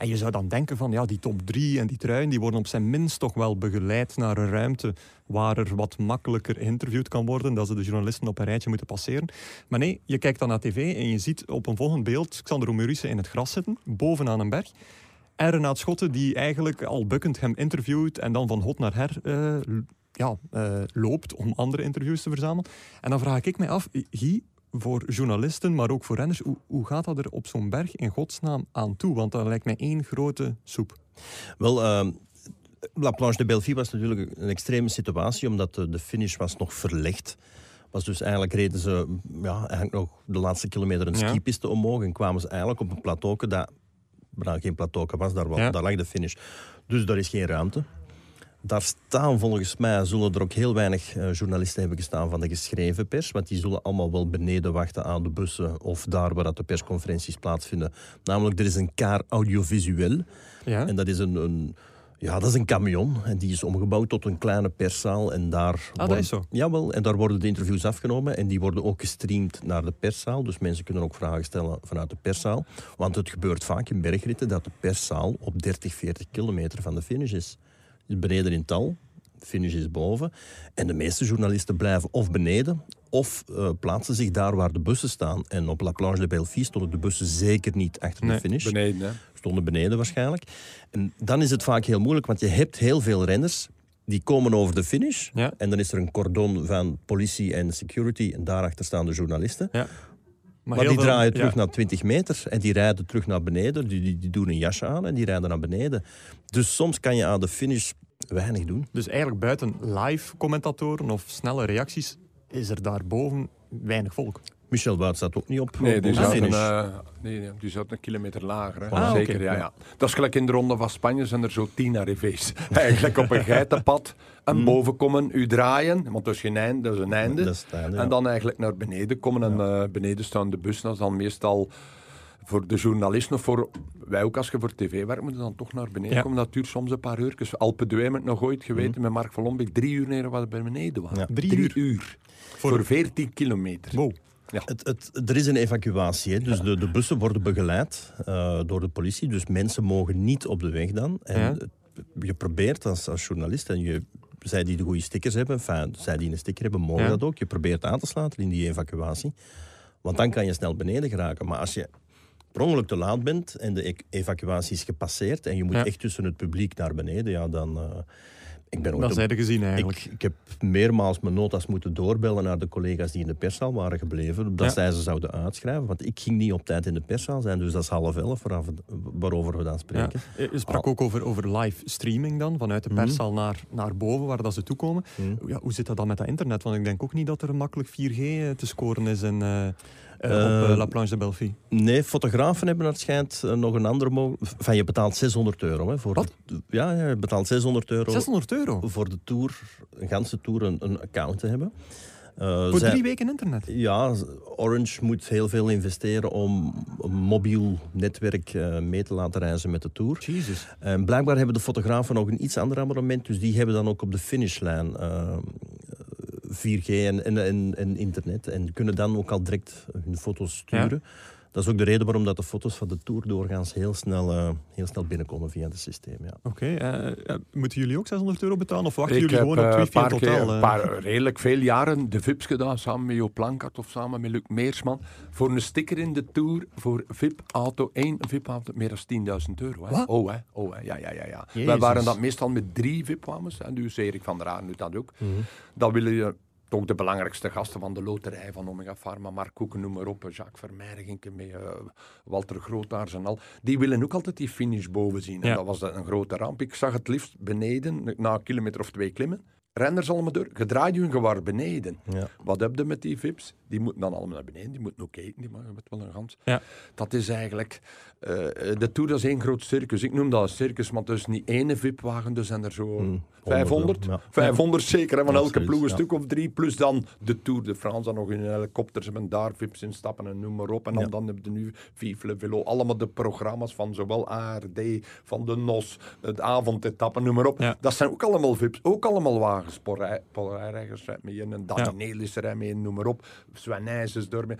En je zou dan denken van, ja, die top drie en die truien, die worden op zijn minst toch wel begeleid naar een ruimte waar er wat makkelijker geïnterviewd kan worden, dat ze de journalisten op een rijtje moeten passeren. Maar nee, je kijkt dan naar tv en je ziet op een volgend beeld Xander Murissen in het gras zitten, bovenaan een berg. En Renaat Schotten die eigenlijk al bukkend hem interviewt en dan van hot naar her eh, ja, eh, loopt om andere interviews te verzamelen. En dan vraag ik mij af, Guy, voor journalisten, maar ook voor renners, hoe, hoe gaat dat er op zo'n berg in godsnaam aan toe? Want dat lijkt mij één grote soep. Wel, ehm, La Planche de Belleville was natuurlijk een extreme situatie, omdat de, finish was nog verlegd. Was dus eigenlijk reden ze ja, eigenlijk nog de laatste kilometer een Ja. skipiste omhoog en kwamen ze eigenlijk op een plateau dat nou, geen plateau was, daar, wel, Ja. daar lag de finish. Dus daar is geen ruimte. Daar staan volgens mij, zullen er ook heel weinig eh, journalisten hebben gestaan van de geschreven pers, want die zullen allemaal wel beneden wachten aan de bussen of daar waar dat de persconferenties plaatsvinden. Namelijk, er is een car audiovisueel. Ja? En dat is een, een, ja, dat is een camion. En die is omgebouwd tot een kleine perszaal. En daar Ah, dat worden- is zo. Jawel, en daar worden de interviews afgenomen. En die worden ook gestreamd naar de perszaal. Dus mensen kunnen ook vragen stellen vanuit de perszaal. Want het gebeurt vaak in bergritten dat de perszaal op 30, 40 kilometer van de finish is. Dus beneden in tal, de finish is boven. En de meeste journalisten blijven of beneden of eh, plaatsen zich daar waar de bussen staan. En op La Planche de Belleville stonden de bussen zeker niet achter Nee, de finish Beneden, hè. stonden beneden waarschijnlijk. En dan is het vaak heel moeilijk, want je hebt heel veel renners die komen over de finish. Ja. En dan is er een cordon van politie en security en daarachter staan de journalisten. Ja. Maar, die veel- draaien ja. terug naar 20 meter en die rijden terug naar beneden. Die, die, die doen een jasje aan en die rijden naar beneden. Dus soms kan je aan de finish weinig doen. Dus eigenlijk buiten live commentatoren of snelle reacties is er daarboven weinig volk. Michel Wout staat ook niet op, Nee, die zat, een, eh, nee, nee, die zat een kilometer lager. Hè. Ah, Zeker, ja. ja. Dat is gelijk in de ronde van Spanje zijn er zo tien arrivés. (laughs) Eigenlijk op een geitenpad en Hmm. boven komen, u draaien, want dat is geen einde, dat is een einde. Dat is het einde, ja. En dan eigenlijk naar beneden komen en eh, beneden staan de bussen. Dat is dan meestal voor de journalisten of voor wij ook als je voor tv werkt, moeten dan toch naar beneden Ja. komen. Dat duurt soms een paar uur. Dus Alpe d'Huez heb ik nog ooit geweten met Mark van Lombek. Drie uur neer wat bij beneden was. Ja. Drie uur? Voor, 14 kilometer. Wow. Het, het, er is een evacuatie. Hè. Dus de, de bussen worden begeleid eh, door de politie. Dus mensen mogen niet op de weg dan. En Ja. je probeert als, als journalist, en je, zij die de goede stickers hebben, enfin, zij die een sticker hebben, mogen Ja. dat ook. Je probeert aan te sluiten in die evacuatie. Want dan kan je snel beneden geraken. Maar als je per ongeluk te laat bent en de e- evacuatie is gepasseerd en je moet Ja. echt tussen het publiek naar beneden, ja, dan... eh, ik ben Dat de gezien eigenlijk. ik, ik heb meermaals mijn notas moeten doorbellen naar de collega's die in de perszaal waren gebleven, omdat Ja. zij ze zouden uitschrijven. Want ik ging niet op tijd in de perszaal zijn, dus dat is half elf waarover we dan Ja. spreken. Je sprak ook over, over live streaming dan, vanuit de perszaal naar, naar boven, waar dat ze toekomen. Mhm. Ja, hoe zit dat dan met dat internet? Want ik denk ook niet dat er makkelijk 4G eh, te scoren is eh, eh, Eh, op eh, La Planche de Belleville. Nee, fotografen hebben het schijnt eh, nog een andere mogelijkheid. Van je betaalt 600 euro. Hè, voor Wat? de- ja, je betaalt 600 euro 600 euro voor de tour, een ganse tour, een, een account te hebben. Eh, voor zij- drie weken internet. Ja, Orange moet heel veel investeren om een mobiel netwerk eh, mee te laten reizen met de tour. Jezus. En blijkbaar hebben de fotografen nog een iets ander abonnement, dus die hebben dan ook op de finishlijn eh, 4G en, en, en, en internet en kunnen dan ook al direct hun foto's sturen. Dat is ook de reden waarom dat de foto's van de tour doorgaans heel snel, eh, heel snel binnenkomen via het systeem. Ja. Oké, eh, eh, moeten jullie ook 600 euro betalen of wachten Ik jullie heb gewoon op 2 een paar, totaal? keer, eh? een paar redelijk veel jaren de VIP's gedaan, samen met Jo Plankart of samen met Luc Meersman. Voor een sticker in de Tour, voor VIP-auto, één VIP-auto, meer dan 10.000 euro. Hè. Wat? Oh, hè. oh hè. ja, ja, ja. ja. Wij waren dat meestal met drie VIP-wagens, en dus Erik van der Aar doet dat ook. Dan willen je toch de belangrijkste gasten van de loterij, van Omega Pharma, Mark Koeken, noem maar op, Jacques Vermeijerinke, met eh, Walter Grootaars en al. Die willen ook altijd die finish boven zien. En dat was een grote ramp. Ik zag het liefst beneden, na een kilometer of twee klimmen. Renners allemaal door. Gedraaid hun gewaar beneden. Ja. Wat heb je met die VIP's? Die moeten dan allemaal naar beneden. Die moeten ook eten. Die maken met wel een gans. Ja. Dat is eigenlijk... eh, de Tour dat is één groot circus. Ik noem dat een circus, maar het is niet één VIP-wagen. Er zijn er zo Hmm, 500. ja. 500 zeker. Hè, van elke ploeg een ja. stuk of drie. Plus dan de Tour de France. Dan nog in helikopters hebben daar VIP's in stappen en noem maar op. En dan, Ja. dan heb je nu Vive le Velo. Allemaal de programma's van zowel ARD, van de NOS, het avondetappen, noem maar op. Ja. Dat zijn ook allemaal VIP's. Ook allemaal wagens. Rijreigers rijdt mee in. En Ja. Nelis rijdt mee in, noem maar op. Is door mee.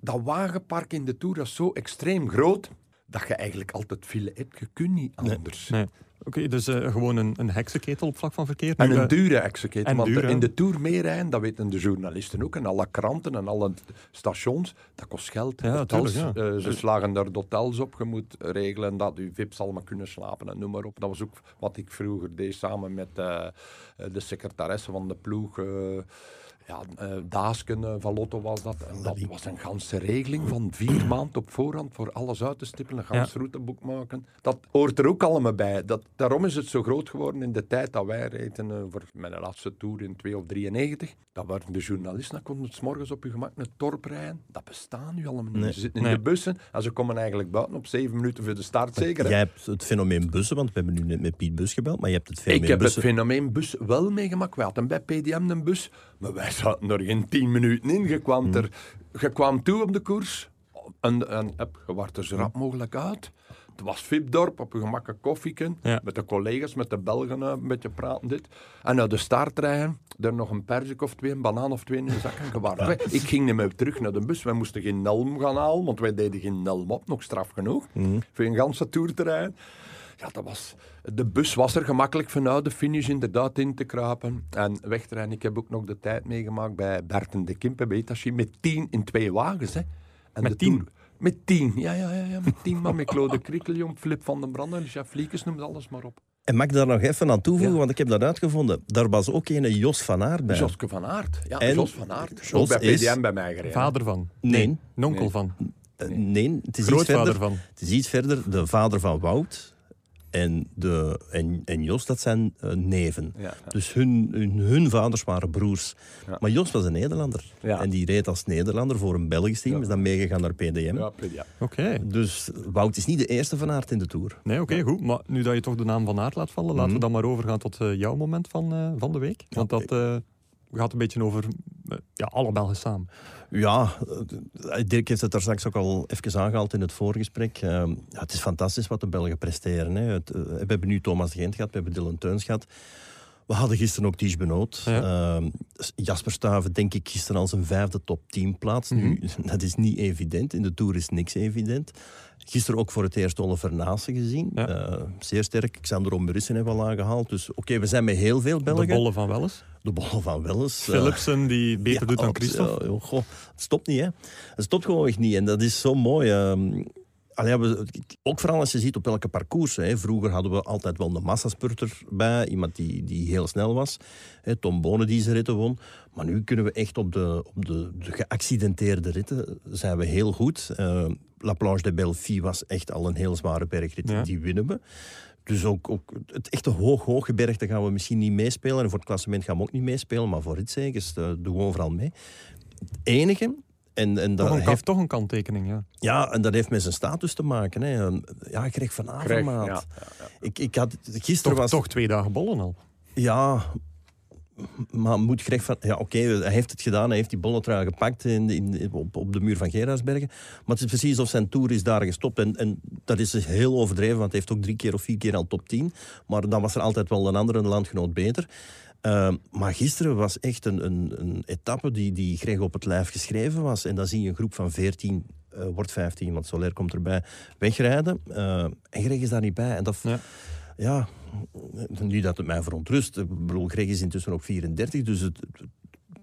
Dat wagenpark in de Tour is zo extreem groot dat je eigenlijk altijd file hebt. Je kunt niet anders. Nee. Oké, dus eh, gewoon een, een heksenketel op vlak van verkeer. En Nu, een eh, dure en Want duur, in de Tour meerijden, dat weten de journalisten ook. En alle kranten en alle stations, dat kost geld. Ja, Hotels, tuurlijk, ja. eh, ze slagen daar hotels op. Je moet regelen dat je VIP's allemaal kunnen slapen en noem maar op. Dat was ook wat ik vroeger deed samen met de secretaresse van de ploeg. Ja, eh Daasken eh, van Lotto was dat. En dat was een ganse regeling van vier (clears throat) maanden op voorhand voor alles uit te stippelen. Een gans routeboek maken. Dat hoort er ook allemaal bij. Dat, daarom is het zo groot geworden in de tijd dat wij reden eh, voor mijn laatste tour in 2 of 93. Dat waren de journalisten, dan konden 's morgens op je gemak naar het dorp rijden. Dat bestaat nu allemaal niet. Nee. Ze zitten in Nee. de bussen en ze komen eigenlijk buiten op zeven minuten voor de start zeker. hè? Jij hebt het fenomeen bussen, want we hebben nu net met Piet Bus gebeld, maar je hebt het Ik fenomeen heb het fenomeen bus wel meegemaakt. We hadden bij PDM een bus, maar wij zaten er geen tien minuten in. Je kwam, Hmm. er, je kwam toe op de koers en, en heb, je er zo rap mogelijk uit. Het was Vipdorp, op een koffieken, Ja. met de collega's, met de Belgen, eh, een beetje praten dit. En naar de start rijden, er nog een persik of twee, een banaan of twee in de zak en je waart weg. Ik ging niet meer terug naar de bus. Wij moesten geen nelm gaan halen, want wij deden geen nelm op, nog straf genoeg, Hmm. voor een ganse tour te rijden. Ja, dat was, de bus was er gemakkelijk vanuit de finish inderdaad in te kruipen en weg te rijden. Ik heb ook nog de tijd meegemaakt bij Berten de Kimpe bij Itachi met tien in twee wagens. Hè. En Met de tien? Met tien, ja, ja, ja, ja met tien man. Met Claude Krikkeljong, Flip van den Branden, Jeff Liekes, noem alles maar op. En mag ik daar nog even aan toevoegen, Ja. want ik heb dat uitgevonden. Daar was ook een Jos van Aert bij. Joske van Aert. Ja, En Jos van Aert. Jos bij PDM bij mij gereden. Vader van. Nee. Een onkel Nee. van. Eh, nee, het is iets Grootvader verder. van. Het is iets verder. De vader van Wout en, de, en, en Jos, dat zijn eh, neven. Ja, ja. Dus hun, hun, hun vaders waren broers. Ja. Maar Jos was een Nederlander. Ja. En die reed als Nederlander voor een Belgisch team. Is dan meegegaan naar PDM. Ja, PDM. Oké. Dus Wout is niet de eerste van Aert in de Tour. Nee, oké, goed. Maar nu dat je toch de naam van Aert laat vallen, laten we Mhm. dan maar overgaan tot eh, jouw moment van, eh, van de week. Want dat eh, gaat een beetje over ja, alle Belgen samen. Ja, eh, Dirk heeft het daar straks ook al even aangehaald in het voorgesprek. Eh, ja, het is fantastisch wat de Belgen presteren. Hè. Eh, we hebben nu Thomas Gent gehad, we hebben Dylan Teuns gehad. We hadden gisteren ook Ties Benoot. Ja. Eh, Jasper Stuyven denk ik gisteren als een vijfde top 10 plaats. Nu, (laughs) dat is niet evident. In de Tour is niks evident. Gisteren ook voor het eerst Oliver Naassen gezien. Ja. Eh, zeer sterk. Xander Ombrissen hebben we al aangehaald. Dus oké, we zijn met heel veel Belgen. De bollen van Welles. De bollen van Welles. eh, Philipsen, die beter doet dan het- Christophe. goh, het stopt niet, hè. Het stopt gewoon echt niet. En dat is zo mooi. ehm. Allee, we, ook vooral als je ziet op welke parcours. Hè. Vroeger hadden we altijd wel een massaspurter bij, iemand die, die heel snel was. Hè, Tom Bonen die zijn ritten won. Maar nu kunnen we echt op de, op de, de geaccidenteerde ritten zijn we heel goed. Uh, La Planche de Belleville was echt al een heel zware bergrit. Ja. Die winnen we. Dus ook, ook het echte hoog, hooggebergte gaan we misschien niet meespelen. En voor het klassement gaan we ook niet meespelen. Maar voor ritzegers uh, doen we overal mee. Het enige, en, en dat toch, een, heeft, toch een kanttekening, ja. Ja, en dat heeft met zijn status te maken. Hè. Ja, Greg van Avermaat. Ja, ja, ja. Ik, ik had, gisteren Toch, was... toch twee dagen bollen al. Ja, maar moet Greg van... Ja, oké, okay, hij heeft het gedaan. Hij heeft die bolletrui gepakt in, in, op, op de muur van Gerardsbergen. Maar het is precies of zijn tour is daar gestopt. En, en dat is dus heel overdreven, want hij heeft ook drie keer of vier keer al top 10. Maar dan was er altijd wel een andere landgenoot beter. Uh, maar gisteren was echt een, een, een etappe die, die Greg op het lijf geschreven was. En dan zie je een groep van 14, uh, wordt 15, want Soler komt erbij, wegrijden. Uh, en Greg is daar niet bij. En dat... Ja. ja niet dat het mij verontrust. Ik bedoel, Greg is intussen ook 34, dus het,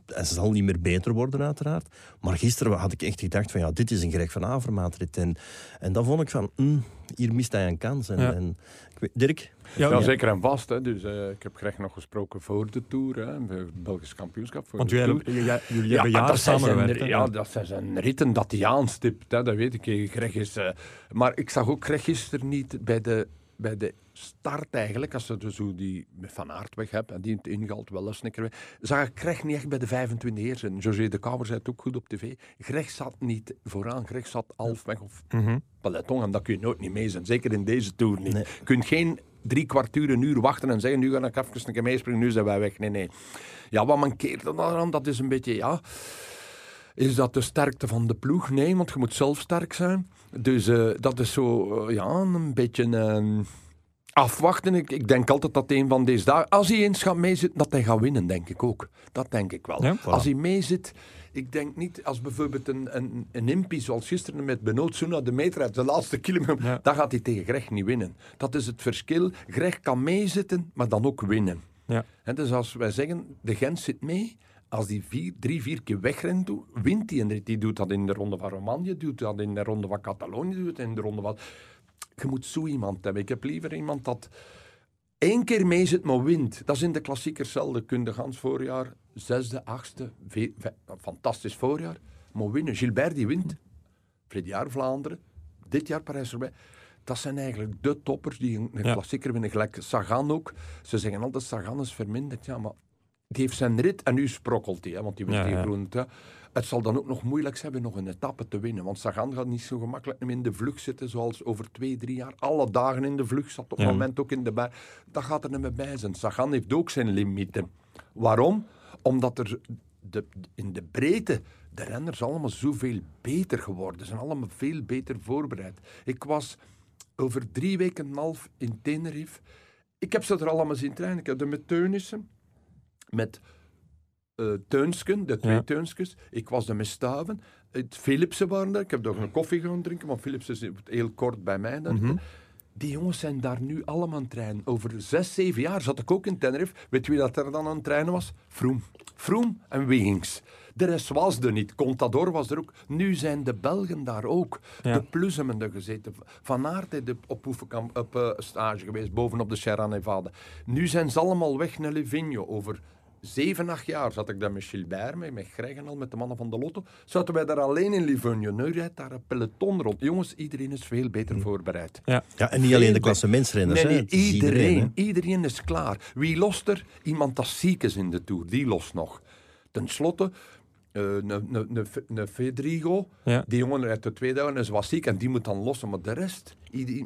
het, hij zal niet meer beter worden, uiteraard. Maar gisteren had ik echt gedacht van, ja, dit is een Greg van Avermaat-rit. En, en dan vond ik van, mm, hier mist hij een kans. En, Ja. en, ik weet- Dirk? Ja, ja. zeker en vast. Hè. Dus, eh, ik heb Greg nog gesproken voor de Tour, hè, voor het Belgisch kampioenschap. Voor Want de jullie Ja, hebben maar jaren samengewerkt. Ja, dat zijn zijn ritten dat hij aanstipt. Hè, dat weet ik. Greg is, eh, maar ik zag ook Greg gisteren niet bij de, bij de start eigenlijk. Als je dus zo die Van Aert weg hebt en die het ingalt wel een snikker weg. Zag ik Greg niet echt bij de 25 eerste. En José de Kouwer zei het ook goed op tv. Greg zat niet vooraan. Greg zat halfweg of Mhm. peloton. En dat kun je nooit niet mee zijn. Zeker in deze Tour niet. Nee. Je kunt geen drie kwartier, een uur wachten en zeggen, nu ga ik even een keer meespringen, nu zijn wij weg. Nee, nee. Ja, wat mankeert er dan aan? Dat is een beetje, ja... Is dat de sterkte van de ploeg? Nee, want je moet zelf sterk zijn. Dus eh, dat is zo, eh, ja, een beetje... eh, afwachten. Ik, ik denk altijd dat een van deze dagen... Als hij eens gaat meezitten, dat hij gaat winnen, denk ik ook. Dat denk ik wel. Ja, voilà. Als hij meezit... Ik denk niet, als bijvoorbeeld een, een, een impie zoals gisteren met Benoot Soena de meter uit de laatste kilometer, Ja. dan gaat hij tegen Greg niet winnen. Dat is het verschil. Greg kan meezitten, maar dan ook winnen. Ja. Hè, dus als wij zeggen, de Gent zit mee, als die vier, drie, vier keer wegrent, wint hij een rit. Die doet dat in de ronde van Romandie, doet dat in de ronde van Catalonië, doet het in de ronde van... Je moet zo iemand hebben. Ik heb liever iemand dat één keer mee zit, maar wint. Dat is in de klassiekers zelden. Kun je gans voorjaar, zesde, achtste, ve- ve- fantastisch voorjaar, maar winnen. Gilbert die wint. Vorig jaar Vlaanderen, dit jaar Parijs-Roubaix. Dat zijn eigenlijk de toppers die een, een Ja. klassieker winnen. Gelijk Sagan ook. Ze zeggen altijd, Sagan is verminderd. Ja, maar die heeft zijn rit en nu sprokkelt hij, want die Ja, die ja. groen. Ja. Het zal dan ook nog moeilijk zijn om nog een etappe te winnen. Want Sagan gaat niet zo gemakkelijk meer in de vlucht zitten zoals over twee, drie jaar. Alle dagen in de vlucht zat op het Ja. moment ook in de bij. Dat gaat er niet meer bij zijn. Sagan heeft ook zijn limieten. Waarom? Omdat er de, in de breedte de renners allemaal zoveel beter geworden zijn. Allemaal veel beter voorbereid. Ik was over drie weken en een half in Tenerife. Ik heb ze er allemaal zien trainen. Ik heb de met Teunissen, met eh Teunsken, de twee Ja. Ik was er met Staven. Het Philipsen waren er. Ik heb nog een koffie gaan drinken, want Philipsen is heel kort bij mij. daar. Mhm. Die jongens zijn daar nu allemaal aan het trainen. Over zes, zeven jaar zat ik ook in Tenerife. Weet wie dat er dan aan het trainen was? Vroom. Vroom en Wiggins. De rest was er niet. Contador was er ook. Nu zijn de Belgen daar ook. Ja. De Plus hebben er gezeten. Van Aert is op, oefenkamp, op eh, stage geweest, bovenop de Sierra Nevada. Nu zijn ze allemaal weg naar Livigno. Over zeven, acht jaar zat ik daar met Gilbert mee, met Greg en al, met de mannen van de Lotto. Zaten wij daar alleen in Livigno. Nu rijdt daar een peloton rond. Jongens, iedereen is veel beter voorbereid. Ja, en niet alleen de klassementsrenners. Nee, nee, iedereen, hè. iedereen, is klaar. Wie lost er? Iemand dat ziek is in de Tour, die lost nog. Ten slotte, eh, een een- een- een Federigo, Ja. die jongen uit de tweede en is was ziek en die moet dan lossen. Maar de rest,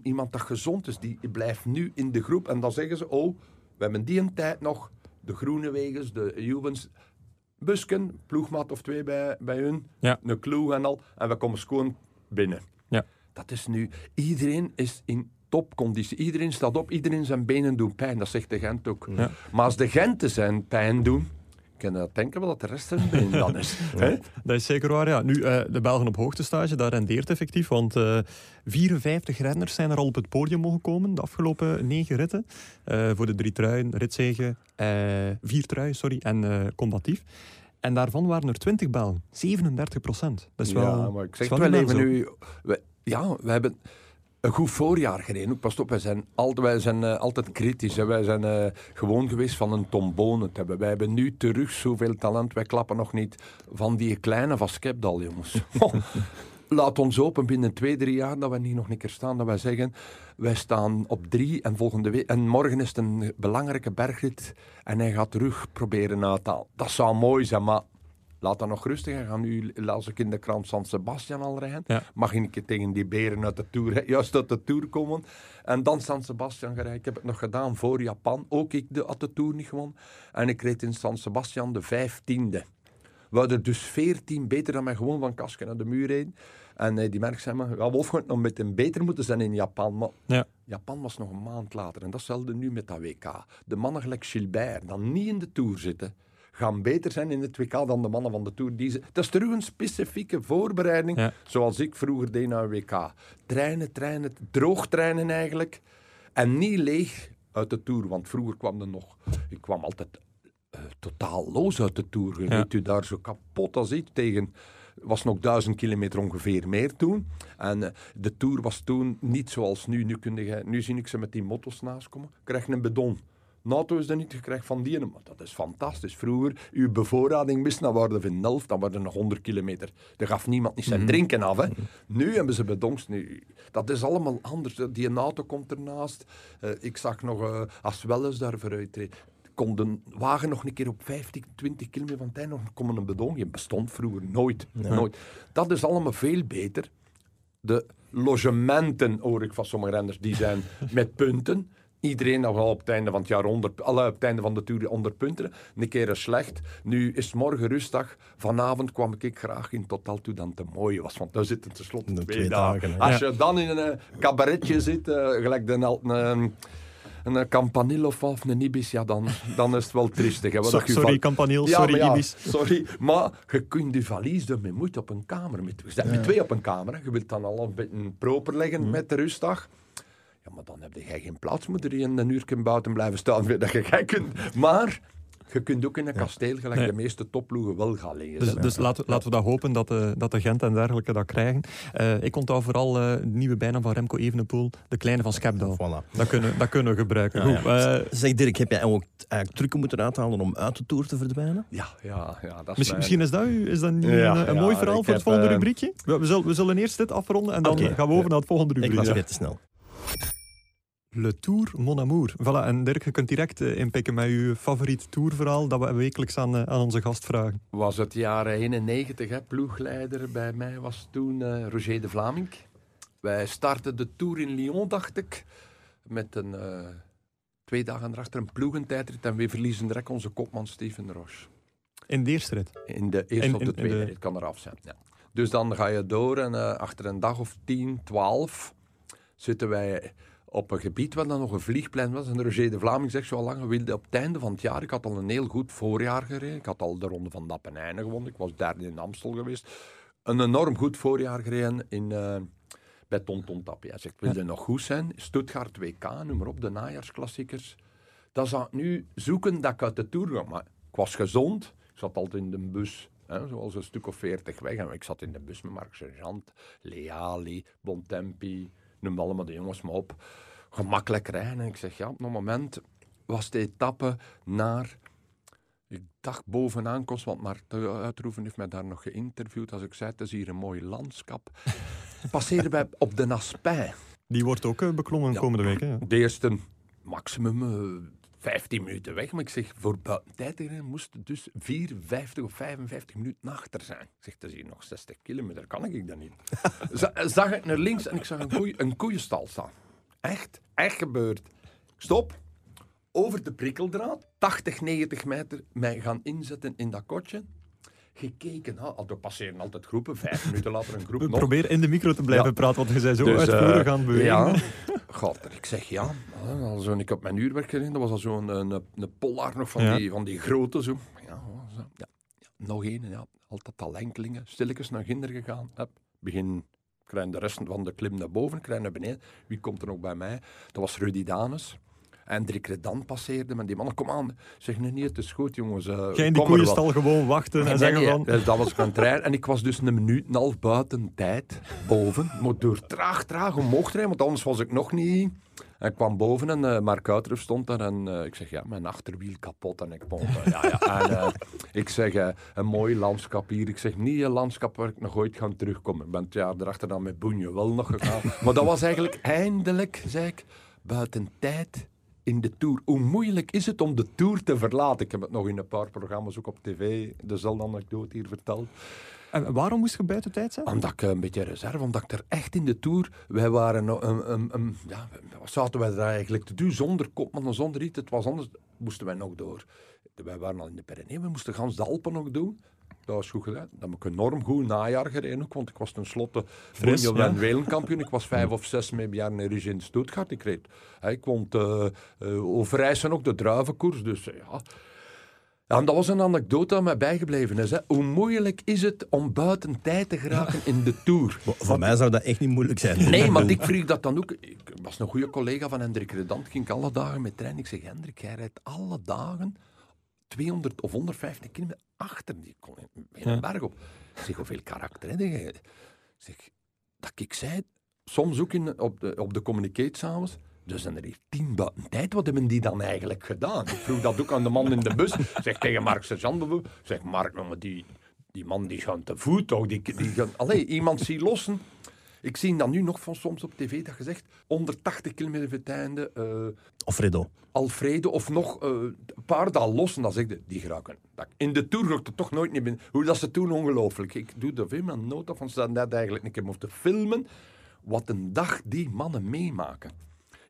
iemand dat gezond is, die blijft nu in de groep. En dan zeggen ze, oh, we hebben die een tijd nog, de Groenewegens, de Juvens, Busken, ploegmaat of twee bij, bij hun, Ja. een kloeg en al. En we komen schoon binnen. Ja. Dat is nu... Iedereen is in topconditie. Iedereen staat op, iedereen zijn benen doen pijn. Dat zegt de Gent ook. Ja. Maar als de Genten zijn pijn doen, kan je denken wel dat de rest been dan is. (laughs) Dat is zeker waar, ja. Nu, eh, de Belgen op hoogtestage, dat rendeert effectief, want eh 54 renners zijn er al op het podium mogen komen de afgelopen negen ritten. Eh, voor de drie truien, ritzegen, eh vier truien, sorry, en eh combatief. En daarvan waren er 20 Belgen, 37 procent. Dat is wel, ja, maar ik zeg het wel even nu. we- ja, we hebben een goed voorjaar gereden. Pas op, wij zijn altijd, wij zijn, eh, altijd kritisch. Hè. Wij zijn eh, gewoon geweest van een tombonen te hebben. Wij hebben nu terug zoveel talent. Wij klappen nog niet van die kleine van Skepdal, jongens. (laughs) Laat ons open binnen twee, drie jaar dat we hier nog een keer staan. Dat wij zeggen, wij staan op drie en volgende week... En morgen is het een belangrijke bergrit. En hij gaat terug proberen uit te halen. Dat zou mooi zijn, maar laat dat nog rustig. Hij gaat nu, las ik in de krant, San Sebastian al rijden. Ja. Mag een keer tegen die beren uit de Tour, juist uit de Tour komen. En dan San Sebastian gereden. Ik heb het nog gedaan voor Japan. Ook ik de, had de Tour niet gewonnen. En ik reed in San Sebastian de vijftiende. We hadden dus veertien beter dan mij gewoon van Kasken naar de muur rijden. En eh, die merk zei me, ja, Wolfgang, nog met een beter moeten zijn in Japan. Maar Ja. Japan was nog een maand later. En datzelfde nu met dat WK. De mannen gelijk Gilbert, dan niet in de Tour zitten, gaan beter zijn in het WK dan de mannen van de Tour. Die ze, dat is terug een specifieke voorbereiding, Ja. zoals ik vroeger deed naar een WK. Trainen, trainen, droog trainen eigenlijk. En niet leeg uit de Tour, want vroeger kwam er nog... Ik kwam altijd eh, totaal los uit de Tour. Je Ja. u daar zo kapot als ik tegen... was nog duizend kilometer ongeveer meer toen. En eh, de Tour was toen niet zoals nu. Nu, kun je, nu zie ik ze met die motto's naast komen. Krijg je een bedon. NATO is er niet gekregen van die. Maar dat is fantastisch. Vroeger, uw bevoorrading mis, dan waren we in elf, dan waren er nog 100 kilometer. Daar gaf niemand niet zijn drinken af. Hè. Nu hebben ze bedongs. Nu, dat is allemaal anders. Die NATO komt ernaast. Eh, ik zag nog, eh, als wel eens daar vooruit kon de wagen nog een keer op 50, 20 kilometer van tijd nog komen een bedon. Je bestond vroeger nooit. nooit. Dat is allemaal veel beter. De logementen, hoor ik van sommige renners, die zijn (laughs) met punten. Iedereen nog wel op het einde van het jaar onder, alle op het einde van de tour onder punten. Een keer slecht. Nu is het morgen rustdag. Vanavond kwam ik graag in totaal toe dan te mooi was. Want daar zitten tenslotte De twee, twee dagen. Als je dan in een eh, cabaretje zit, eh, gelijk de, een, een, een Campanile of of een Ibis, ja, dan, dan is het wel triestig. Hè, So- sorry, van- ja, sorry, ja, Ibis. Sorry, maar je kunt je valies ermee moeite op een kamer. Met, met twee op een kamer. Hè. Je wilt dan al een beetje proper leggen met de rustdag. Maar dan heb je geen plaats. Moet er in een uur buiten blijven staan. Dat je gij kunt. Maar je kunt ook in een kasteel, gelijk Nee. de meeste topploegen, wel gaan liggen. Dus, dus laten, we- laten we dat hopen dat de, dat de Gent en dergelijke dat krijgen. Eh, ik onthoud vooral eh, de nieuwe bijnaam van Remco Evenepoel, de kleine van Skepdal. Voilà. Dat kunnen, dat kunnen we gebruiken. Ja, Goed, ja. eh, Zeg Dirk, heb jij ook eigenlijk trucken moeten uithalen om uit de Tour te verdwijnen? Ja, ja, ja. Dat is misschien, mijn- misschien is dat, u- is dat niet Ja, een, een ja, mooi verhaal ik voor het volgende eh, rubriekje? We, we zullen, we zullen eerst dit afronden en dan gaan we over naar het volgende Ik rubriekje. was weer te snel. Le Tour Mon Amour. Voilà, en Dirk, je kunt direct eh, inpikken met uw favoriet tourverhaal dat we wekelijks aan, eh, aan onze gast vragen. was het jaren 91, hè, ploegleider bij mij was toen eh, Roger de Vlaming. Wij startten de Tour in Lyon, dacht ik, met een, twee dagen erachter een ploegentijdrit en we verliezen direct onze kopman Steven Roche. In de eerste rit. In de eerste In- of de in tweede de- rit kan eraf zijn. Ja. Dus dan ga je door en achter een dag of 10, 12 zitten wij op een gebied waar dan nog een vliegplein was. En Roger de Vlaming zegt zo al lang, we wilden op het einde van het jaar, ik had al een heel goed voorjaar gereden. Ik had al de ronde van Dappenijne gewonnen. Ik was derde in Amstel geweest. Een enorm goed voorjaar gereden in, eh, bij Tonton Tapie. Hij zegt, wil je nog goed zijn? Stuttgart WK, noem maar op, de najaarsklassiekers. Dan zou ik nu zoeken dat ik uit de Tour ga. Maar ik was gezond. Ik zat altijd in de bus. Hè, zoals een stuk of veertig weg. En ik zat in de bus met Marc Sergeant, Leali, Bontempi. Noem allemaal de jongens maar op. Gemakkelijk rijden. En ik zeg, ja, op een moment was de etappe naar... Ik dacht bovenaan kost, want Marten Uitroeven heeft mij daar nog geïnterviewd. Als ik zei, het is hier een mooi landschap. Passeerden wij op de Naspij. Die wordt ook eh, beklommen Ja. komende week. Hè? De eerste maximum eh, 15 minuten weg. Maar ik zeg, voor rijden moest het dus 54 of 55 minuten achter zijn. Ik zeg, dat is hier nog 60 kilometer, kan ik dat niet. (laughs) Zag ik naar links en ik zag een, een koeienstal staan. Echt, echt gebeurd. Stop. Over de prikkeldraad, 80, 90 meter, mij gaan inzetten in dat kotje. Gekeken, ha, we passeren altijd groepen, vijf (laughs) minuten later een groep nog. Probeer in de micro te blijven Ja. praten, want je zei zo Dus, uitvoerig eh, aan het bewegen. Ja, God, ik zeg ja. Al zo ik op mijn uurwerk gereden, dat was al zo'n een, een, een polar nog van, Ja. die, van die grote zo. Ja, zo. ja. nog één, ja. altijd al enkelingen. Stilletjes naar ginder gegaan. Begin, de rest van de klim naar boven, krijg naar beneden. Wie komt er nog bij mij? Dat was Rudy Danes. En Drik Redan passeerde me. Die mannen, kom aan. Zeg nu niet, het is goed jongens. Ga je in die koeienstal gewoon wachten en zeggen nee, van... dat was trainen. En ik was dus een minuut en een half buiten tijd boven. Maar door traag, traag omhoog rijden, want anders was ik nog niet... En ik kwam boven en eh Mark Uiterf stond daar en eh, ik zeg, ja, mijn achterwiel kapot. En ik pomp, ja, ja. (laughs) En eh, ik zeg, eh, een mooi landschap hier. Ik zeg, niet een landschap waar ik nog ooit ga terugkomen. Ik ben het jaar erachter dan met Boenje wel nog gegaan. (laughs) maar dat was eigenlijk eindelijk, zeg ik, buiten tijd in de Tour. Hoe moeilijk is het om de Tour te verlaten? Ik heb het nog in een paar programma's ook op tv, dezelfde anekdote hier verteld. En waarom moest je buiten tijd zijn? Omdat ik een beetje reserve, omdat ik er echt in de Tour... Wij waren... een, ja, wat zaten wij daar eigenlijk te doen? Zonder kopman en zonder iets. Het was anders. Moesten wij nog door. Wij waren al in de Pyreneeën. We moesten gans de Alpen nog doen. Dat was goed gedaan. Dan heb ik enorm goed najaar gereden ook, want ik was tenslotte Bonjo ja. en wereldkampioen. Ik was vijf of zes mee jaar in Rouge in Stuttgart. Ik reed. Ik won uh, Overijssel ook, de druivenkoers. Dus eh, ja... Ja, en dat was een anekdote dat mij bijgebleven is. Hè. Hoe moeilijk is het om buiten tijd te geraken in de Tour? (laughs) Voor mij zou dat echt niet moeilijk zijn. Nee, maar ik vroeg dat dan ook. Ik was een goede collega van Hendrik Redant. Ging ik alle dagen met trein. Ik zeg, Hendrik, jij rijdt alle dagen 200 of 150 kilometer achter die kon in een berg op. Ik zeg, hoeveel karakter heb jij? Ik zeg, dat ik zei, soms ook in, op de, op de communicate s'avonds. Dus zijn er hier tien buiten tijd. Wat hebben die dan eigenlijk gedaan? Ik vroeg dat ook aan de man in de bus. Ik zeg tegen Mark Sergeant bijvoorbeeld. Ik zeg, Mark, nou, maar die, die man die gaat te voet toch? Die, die gaan, allee, iemand zie lossen. Ik zie dan nu nog van soms op tv dat gezegd 180 kilometer voor het einde. Uh, Alfredo. Alfredo of nog uh, een paar dagen los. En dan zeg je, die geraken. In de Tour het toch nooit niet binnen. Hoe dat ze toen ongelooflijk. Ik doe er veel meer nota van. Ze dat net eigenlijk een keer moeten filmen. Wat een dag die mannen meemaken.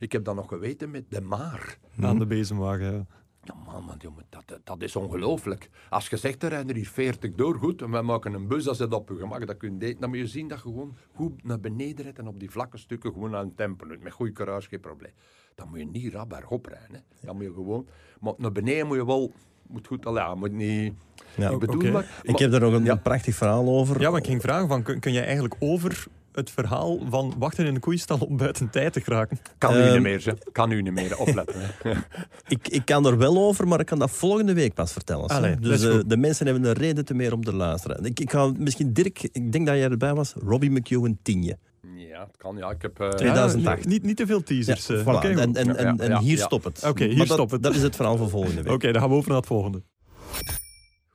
Ik heb dat nog geweten met de Maar. Aan de bezemwagen. Ja, man, man jongen, dat, dat is ongelooflijk. Als je zegt, er rijden hier 40 door, goed, en wij maken een bus, dat zit op je gemak, dat kun je dan moet je zien dat je gewoon goed naar beneden rijdt en op die vlakke stukken gewoon aan het tempo doet. Met goede courage, geen probleem. Dan moet je niet rap bergop rijden. Hè. Dan moet je gewoon... Maar naar beneden moet je wel... Moet goed, al ja, moet niet... Ja, ik bedoel maar, Ik heb daar nog een, Ja. prachtig verhaal over. Ja, maar ik ging vragen, van, kun, kun jij eigenlijk over het verhaal van wachten in een koeienstal om buiten tijd te geraken? Kan u Ehm, niet meer, ze. Kan u niet meer, opletten. (laughs) Ik, ik kan er wel over, maar ik kan dat volgende week pas vertellen. Allee, dus eh, de mensen hebben een reden te meer om te luisteren. Ik, ik ga misschien Dirk, ik denk dat jij erbij was, Robbie McEwen tienje. Ja, het kan, ja. Ik heb... eh, 2008. Ja, niet, niet te veel teasers. Ja, eh. voilà. En en, en, hier ja. stopt het. Oké, hier stopt het. Dat is het verhaal van volgende week. Oké, dan gaan we over naar het volgende.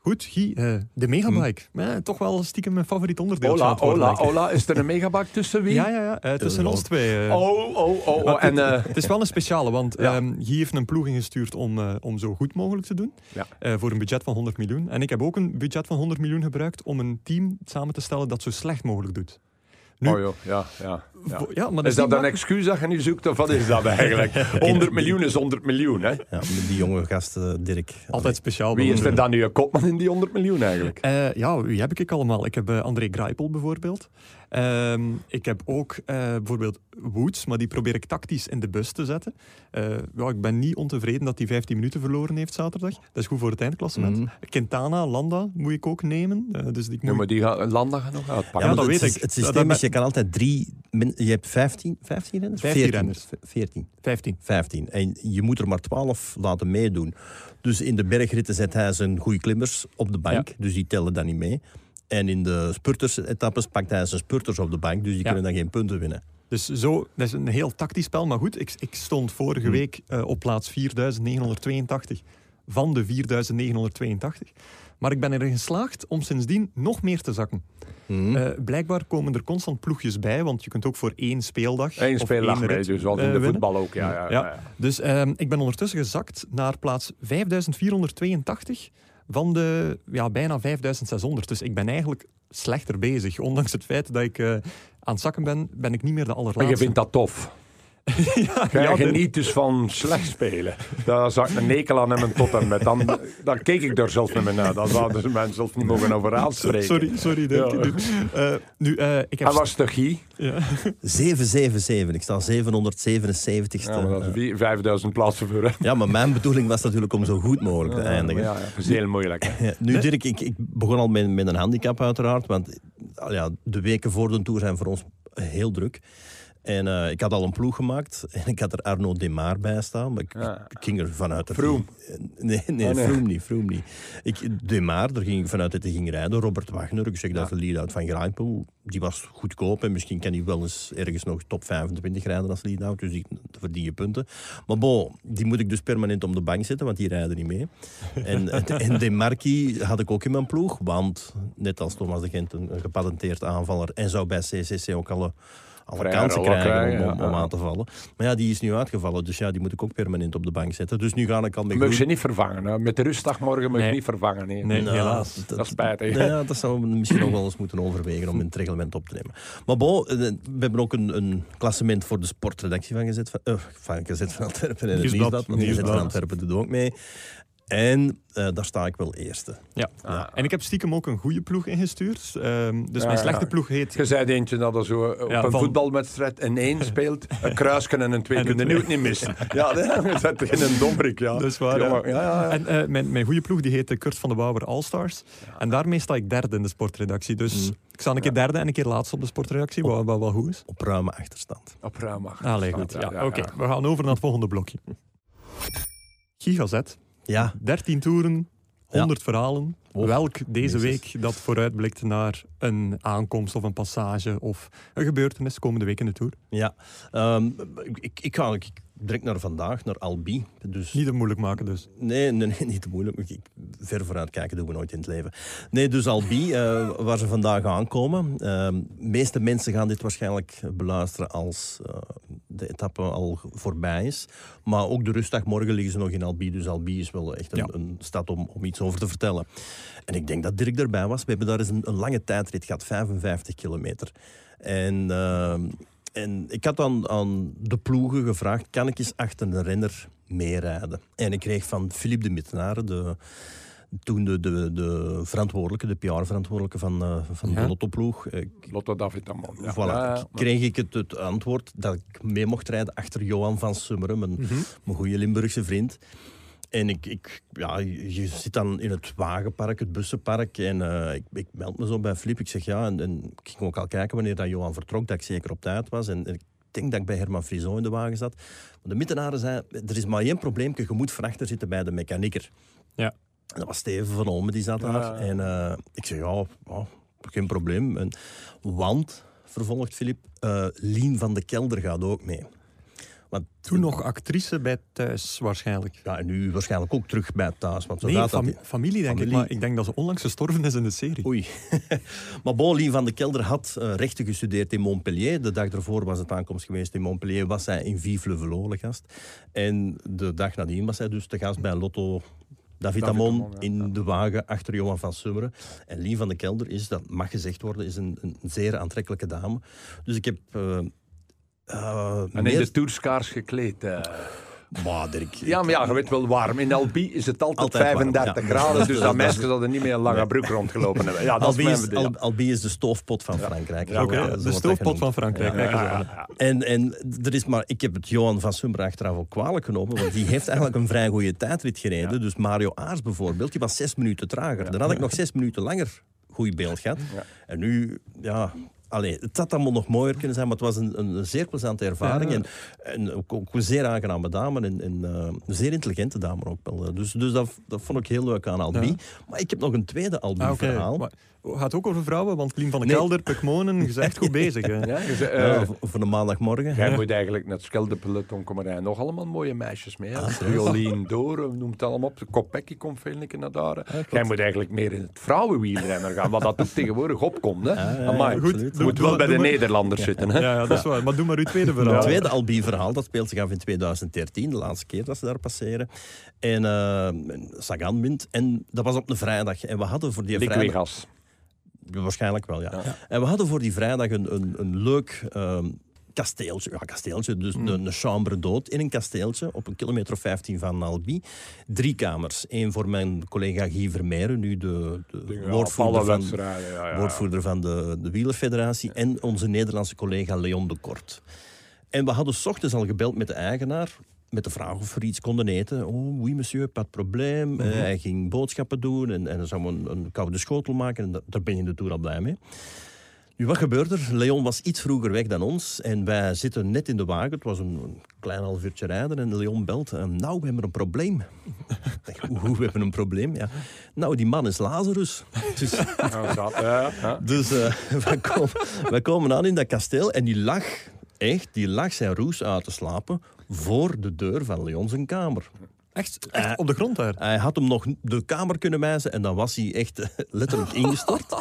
Goed, Guy, eh, de megabike. Eh, toch wel stiekem mijn favoriet onderdeel. Denk ik. hola. Is er een megabak tussen wie? Ja, ja, ja. eh, tussen ons twee. eh. Oh, oh, oh. Oh. En, Het is wel een speciale, want Ja. ehm, Guy heeft een ploeg ingestuurd om, om zo goed mogelijk te doen. Ja. Voor een budget van 100 miljoen. En ik heb ook een budget van 100 miljoen gebruikt om een team samen te stellen dat zo slecht mogelijk doet. Nu- oh joh, ja, ja. ja. Ja, maar Is dat een excuus dat je nu zoekt, of wat is dat (laughs) eigenlijk? 100 miljoen is 100 miljoen, hè? Ja, met die jonge gasten, Dirk. Altijd speciaal. Wie is er dan nu een kopman in die 100 miljoen eigenlijk? Eh, ja, wie heb ik allemaal? Ik heb eh, André Greipel bijvoorbeeld. Ehm, ik heb ook eh, bijvoorbeeld Woods, maar die probeer ik tactisch in de bus te zetten. Eh, ja, ik ben niet ontevreden dat hij 15 minuten verloren heeft zaterdag. Dat is goed voor het eindklassement. Mhm. Quintana, Landa moet ik ook nemen. Eh, dus die Ja, moet maar die gaat Landa gaat nog uitpakken. Ja, maar dat het, weet ik. Het systeem dat- is, je kan altijd drie... min- Je hebt 15, 15 renners? 15 14. renners. V- 14. 15. 15. En je moet er maar 12 laten meedoen. Dus in de bergritten zet hij zijn goede klimmers op de bank. Dus die tellen dan niet mee. En in de spurters-etappes pakt hij zijn spurters op de bank. Dus die Ja. kunnen dan geen punten winnen. Dus zo, dat is een heel tactisch spel. Maar goed, ik, ik stond vorige Hmm. week eh, op plaats 4982 van de 4982. Maar ik ben erin geslaagd om sindsdien nog meer te zakken. Mhm. Eh, blijkbaar komen er constant ploegjes bij, want je kunt ook voor één speeldag. Eén of speeldag één rit, dus zoals eh, in de winnen. voetbal ook. Ja, ja, ja. Ja. ja. Dus ehm, ik ben ondertussen gezakt naar plaats 5482 van de ja, bijna 5600. Dus ik ben eigenlijk slechter bezig. Ondanks het feit dat ik eh, aan het zakken ben, ben ik niet meer de allerlaatste. je vindt dat tof. (laughs) ja, Jij ja, geniet dus van slecht spelen. Daar zag ik een nekel aan hebben tot en met. Dan, dan keek ik er zelfs niet meer naar. Dan zouden ze mij zelfs niet mogen over aanspreken. Sorry, sorry. Ja. Nu, eh, nu eh, ik heb... En was ja. 777. Ik sta 777ste. Ja, maar dat is wie- 5000 plaatsen voor. hè. Ja, maar mijn bedoeling was natuurlijk om zo goed mogelijk te eindigen. Ja, ja, dat is heel moeilijk. hè. Nu Dirk, ik, ik begon al met, met een handicap uiteraard, want ja, de weken voor de Tour zijn voor ons heel druk. En eh, ik had al een ploeg gemaakt (laughs) en ik had er Arno Demar bij staan. Maar ik, Ja. ik ging er vanuit dat Froome. hij- Nee, nee, Oh, nee. Froome niet. Froome niet. Ik, Demar, daar ging ik vanuit dat hij ging rijden. Robert Wagner, ik zeg dat de lead-out van Graanpoel. Die was goedkoop en misschien kan hij wel eens ergens nog top 25 rijden als lead-out. Dus die verdien je punten. Maar bon, die moet ik dus permanent op de bank zetten, want die rijden niet mee. En, en, (laughs) Demarki had ik ook in mijn ploeg. Want net als Thomas de Gent een, een gepatenteerd aanvaller en zou bij CCC ook alle, alle kansen krijgen krijgen, om, ja. om aan te vallen. Maar ja, die is nu uitgevallen. Dus ja, die moet ik ook permanent op de bank zetten. Dus nu ga ik al met Mag groen- ze niet vervangen. Hè? Met de rustdag morgen mag je Nee. niet vervangen. Nee. Nee, Nou, helaas. Dat is spijtig. Ja, dat zouden we misschien nog wel eens moeten overwegen om in het reglement op te nemen. Maar bon, eh, we hebben ook een, een klassement voor de sportredactie van Gezet van, van, Gezet van Antwerpen en het Nieuwsblad. Nieuwsblad. Want Gezet van. Antwerpen doet ook mee. En eh, daar sta ik wel eerste. Ja. En ik heb stiekem ook een goede ploeg ingestuurd. Ehm, dus mijn slechte ja. ploeg heet... Je zei eentje dat er zo op Ja, een van- voetbalwedstrijd een 1 speelt, een kruisje en een 2 En twee. (laughs) nu niet missen. (laughs) Ja, je (laughs) zet in een domperik. Ja. Dat is waar, ja. ja, ja, ja. En eh, mijn, mijn goede ploeg die heet de Kurt van de Bouwer All-Stars. En daarmee sta ik derde in de sportredactie. Dus ik sta een keer derde en een keer laatste op de sportredactie, wat, wat wel goed is. Op ruime achterstand. Op ruim mag. Allee, goed. Ja, Ja, ja, Oké, we gaan over naar het volgende blokje. Gigazet, Ja, 13 toeren, 100 verhalen. Oh, Welk deze week dat vooruitblikt naar een aankomst of een passage of een gebeurtenis komende week in de Tour. ja. Ehm, ik, ik ga ik, direct naar vandaag, naar Albi. Dus Niet te moeilijk maken dus. Nee, nee, nee, niet te moeilijk. Ik, ver vooruit kijken doen we nooit in het leven. Nee, dus Albi, eh, waar ze vandaag aankomen. De meeste mensen gaan dit waarschijnlijk beluisteren als eh, de etappe al voorbij is. Maar ook de rustdag morgen liggen ze nog in Albi. Dus Albi is wel echt een, Ja. een stad om, om iets over te vertellen. En ik denk dat Dirk erbij was. We hebben daar eens een, een lange tijdrit gehad, 55 kilometer. En... en ik had aan, aan de ploegen gevraagd, kan ik eens achter een renner meerijden? En ik kreeg van Philippe de Mittenare, de, toen de, de, de verantwoordelijke, de PR-verantwoordelijke van, eh, van Ja. de Lotto-ploeg, eh, Lotto David Amon. Ja. voilà, Ja, ja. kreeg ik het, het antwoord dat ik mee mocht rijden achter Johan van Summeren, mijn, mijn goede Limburgse vriend. En ik, ik, ja, je zit dan in het wagenpark, het bussenpark. En eh, ik, ik meld me zo bij Flip. Ik zeg ja, en, en ik ging ook al kijken wanneer dat Johan vertrok, dat ik zeker op tijd was. En, en ik denk dat ik bij Herman Frison in de wagen zat. Maar de Mittenaren zei, er is maar één probleem, je moet van achter zitten bij de mechanieker. Ja. En dat was Steven van Olmen, die zat daar. Ja. En eh, ik zeg ja, geen probleem. En, want, vervolgt Filip, eh Lien van de Kelder gaat ook mee. Want Toen nog actrice bij thuis waarschijnlijk. ja, en nu waarschijnlijk ook terug bij thuis. Want Nee, gaat fami- dat. familie denk ik, Familie. maar ik denk dat ze onlangs gestorven is in de serie. Oei. (laughs) maar bon, Lien van de Kelder had eh, rechten gestudeerd in Montpellier. De dag ervoor was het aankomst geweest in Montpellier. Was zij in Vive le Velo de gast. En de dag nadien was zij dus de gast bij Lotto David, David Amon Amon, ja. in de wagen achter Johan van Summeren. En Lien van de Kelder is, dat mag gezegd worden, is een, een zeer aantrekkelijke dame. Dus ik heb... eh, En in meer- de tourskaars gekleed. eh. Maar, Dirk, Ja, maar ja, je weet wel warm. In Albi is het altijd, Altijd warm, 35 ja. graden, dus dat- dat dat- meisjes hadden niet meer een lange broek rondgelopen hebben. Ja, is Albi is. Al- Albi is de stoofpot van Frankrijk. Ja, eh, de stoofpot van Frankrijk. En, en er is maar, ik heb het Johan van Sumber achteraf ook kwalijk genomen, want die heeft eigenlijk een vrij goede tijdrit gereden. Dus Mario Aars bijvoorbeeld, die was zes minuten trager. Dan had ik nog zes minuten langer goed beeld gehad. Ja. En nu, ja... Allee, het had allemaal nog mooier kunnen zijn, maar het was een, een, zeer plezante ervaring. Ja. En, en ook, ook een zeer aangename dame en, en eh, een zeer intelligente dame ook wel. Dus, dus dat, dat vond ik heel leuk aan Albi. Ja. Maar ik heb nog een tweede Ah. Albi-verhaal. Het gaat ook over vrouwen, want Lien van de Nee. Kelder, Pukmonen, je bent echt goed bezig. Hè? Ja, je zei, Ja, eh, voor- een maandagmorgen. Jij moet eigenlijk naar het Skeldepeloton komen rijden. Nog allemaal mooie meisjes mee. Ah, serieus? Jolien Door, noemt het allemaal op. Kopecky komt veel keer naar daar. hè. Jij moet eigenlijk meer in het vrouwenwielrennen gaan, wat dat ook tegenwoordig opkomt. Hè. ja, Amai. goed. Doe- moet doe wel bij de Nederlanders zitten. Hè. Ja, ja, dat is waar. Maar doe maar uw tweede Het verhaal. tweede Albi-verhaal, dat speelt zich af in 2013, de laatste keer dat ze daar passeren. En eh, Sagan wint. En dat was op een vrijdag. En we hadden voor die vrijdag... Waarschijnlijk wel, ja. En we hadden voor die vrijdag een, een, een leuk ehm, kasteeltje. Ja, kasteeltje, dus Hmm. een, een chambre dood in een kasteeltje op een kilometer of 15 van Albi. Drie kamers. Eén voor mijn collega Guy Vermeijeren, nu de, de woordvoerder, van, wedstrijden. Ja, ja. woordvoerder van de, de Wielerfederatie. En onze Nederlandse collega Leon de Kort. En we hadden s ochtends al gebeld met de eigenaar. Met de vraag of we iets konden eten. Oh, oui, monsieur, pas de probleem. Eh, hij ging boodschappen doen en, en dan zou we een, een koude schotel maken. En da- daar ben je in de Tour al blij mee. Nu, wat gebeurde er? Leon was iets vroeger weg dan ons en wij zitten net in de wagen. Het was een, een klein half uurtje rijden en Leon belt. eh, nou, we hebben een probleem. Ik denk, Hoe, we hebben een probleem? Ja. Nou, die man is Lazarus. Dus, Ja, zat, ja, ja. dus eh, (laughs) wij, komen, wij komen aan in dat kasteel en die lag, echt, die lag zijn roes uit te slapen voor de deur van Leon zijn kamer. Echt, echt op de grond daar. Hij had hem nog de kamer kunnen wijzen en dan was hij echt (laughs) letterlijk ingestort.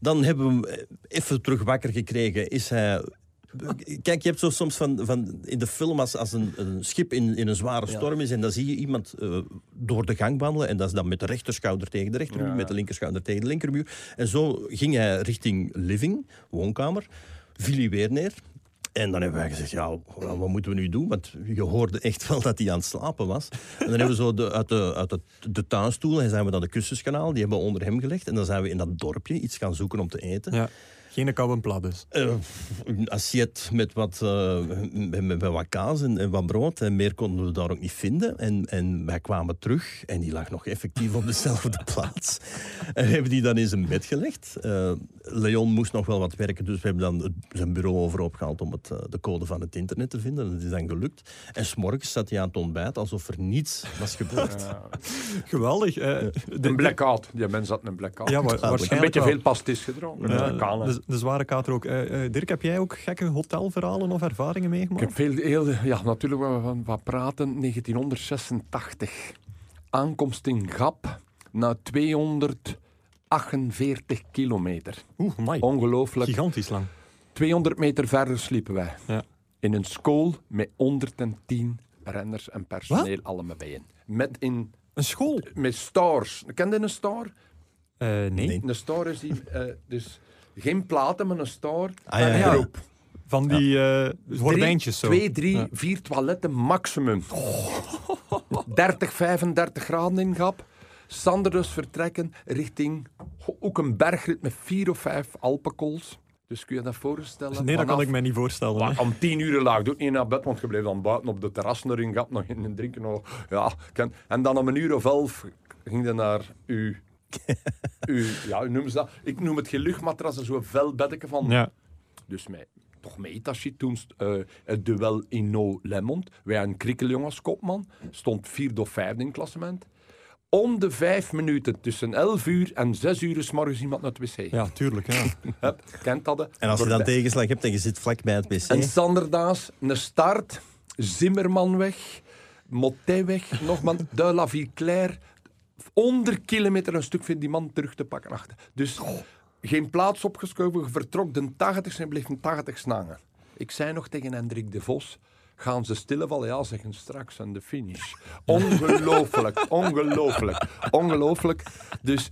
Dan hebben we hem eh, even terug wakker gekregen. Is hij... Kijk, je hebt zo soms van, van in de film als, als een, een schip in, in een zware storm is en dan zie je iemand eh, door de gang wandelen en dat is dan met de rechterschouder tegen de rechtermuur, Ja. met de linkerschouder tegen de linkermuur. En zo ging hij richting living, woonkamer, viel hij weer neer. En dan hebben wij gezegd, ja, wat moeten we nu doen? Want je hoorde echt wel dat hij aan het slapen was. En dan hebben we zo de, uit, de, uit de, tuinstoel en zijn we naar de kussenskanaal. Die hebben we onder hem gelegd. En dan zijn we in dat dorpje iets gaan zoeken om te eten. Ja. Geen koude plat dus. Eh, een assiette met wat, eh, met, met wat kaas en, en wat brood. En meer konden we daar ook niet vinden. En, en wij kwamen terug en die lag nog effectief op dezelfde (laughs) plaats. En we hebben die dan in zijn bed gelegd. Eh, Leon moest nog wel wat werken, dus we hebben dan het- zijn bureau over opgehaald om het, eh, de code van het internet te vinden. Dat is dan gelukt. En s'morgens zat hij aan het ontbijt alsof er niets was gebeurd. (laughs) Geweldig. eh, de- Een blackout. Die mens had een blackout. Ja, wa- Een een waarschijnlijk beetje wel. veel pastis gedronken. Ja, kan. De, zware kater ook. Eh, eh, Dirk, heb jij ook gekke hotelverhalen of ervaringen Ik meegemaakt? heb veel, heel, ja, natuurlijk wat, wat- praten. 1986. Aankomst in Gap na 248 kilometer. Oeh, my. Ongelooflijk. Gigantisch lang. 200 meter verder sliepen wij. Ja. In een school met 110 renners en personeel allemaal bijen. Met, in, Een school? met stars. Ken je een star? Eh, nee. Nee. Een star is die... dus geen platen, maar een. Ah, ja, per ja. groep. Van die eh gordijntjes zo. Drie, twee, drie, Ja. vier toiletten maximum. (laughs) 30, 35 graden in Gap. Sander dus vertrekken richting ook een bergrit met vier of vijf Alpenkools. Dus kun je dat voorstellen? Nee, dat kan ik me niet voorstellen. Maar om tien uur laag doe ik niet naar bed, want je bleef dan buiten op de terras nog in Gap nog in en drinken. Nog, ja, en dan om een uur of elf ging je naar uw... (laughs) uw ja, hoe noemen ze dat? Ik noem het geen luchtmatras, zo'n vel beddeke van Ja. dus mij, toch met Itachi toen eh, het duel in No Lemond. Wij een krikkeljong als kopman. Stond vierde of vijfde in het klassement. Om de vijf minuten tussen 11 uur en 6 uur is morgens iemand naar het wc. ja, tuurlijk. Ja. (laughs) Hup, kent dat? hè? En als je dan tegenslag hebt en je zit vlak bij het wc... En Sanderdaas, een start, Zimmerman weg, Motet weg, (laughs) nog man, de La Viclair. Onder kilometer een stuk vindt die man terug te pakken achter. Dus geen plaats opgeschoven, vertrok de 80 en bleef een 80 hangen. Ik zei nog tegen Hendrik de Vos, gaan ze stilvallen? Ja, zeggen straks aan de finish. Ongelooflijk, (laughs) ongelooflijk, ongelooflijk. Dus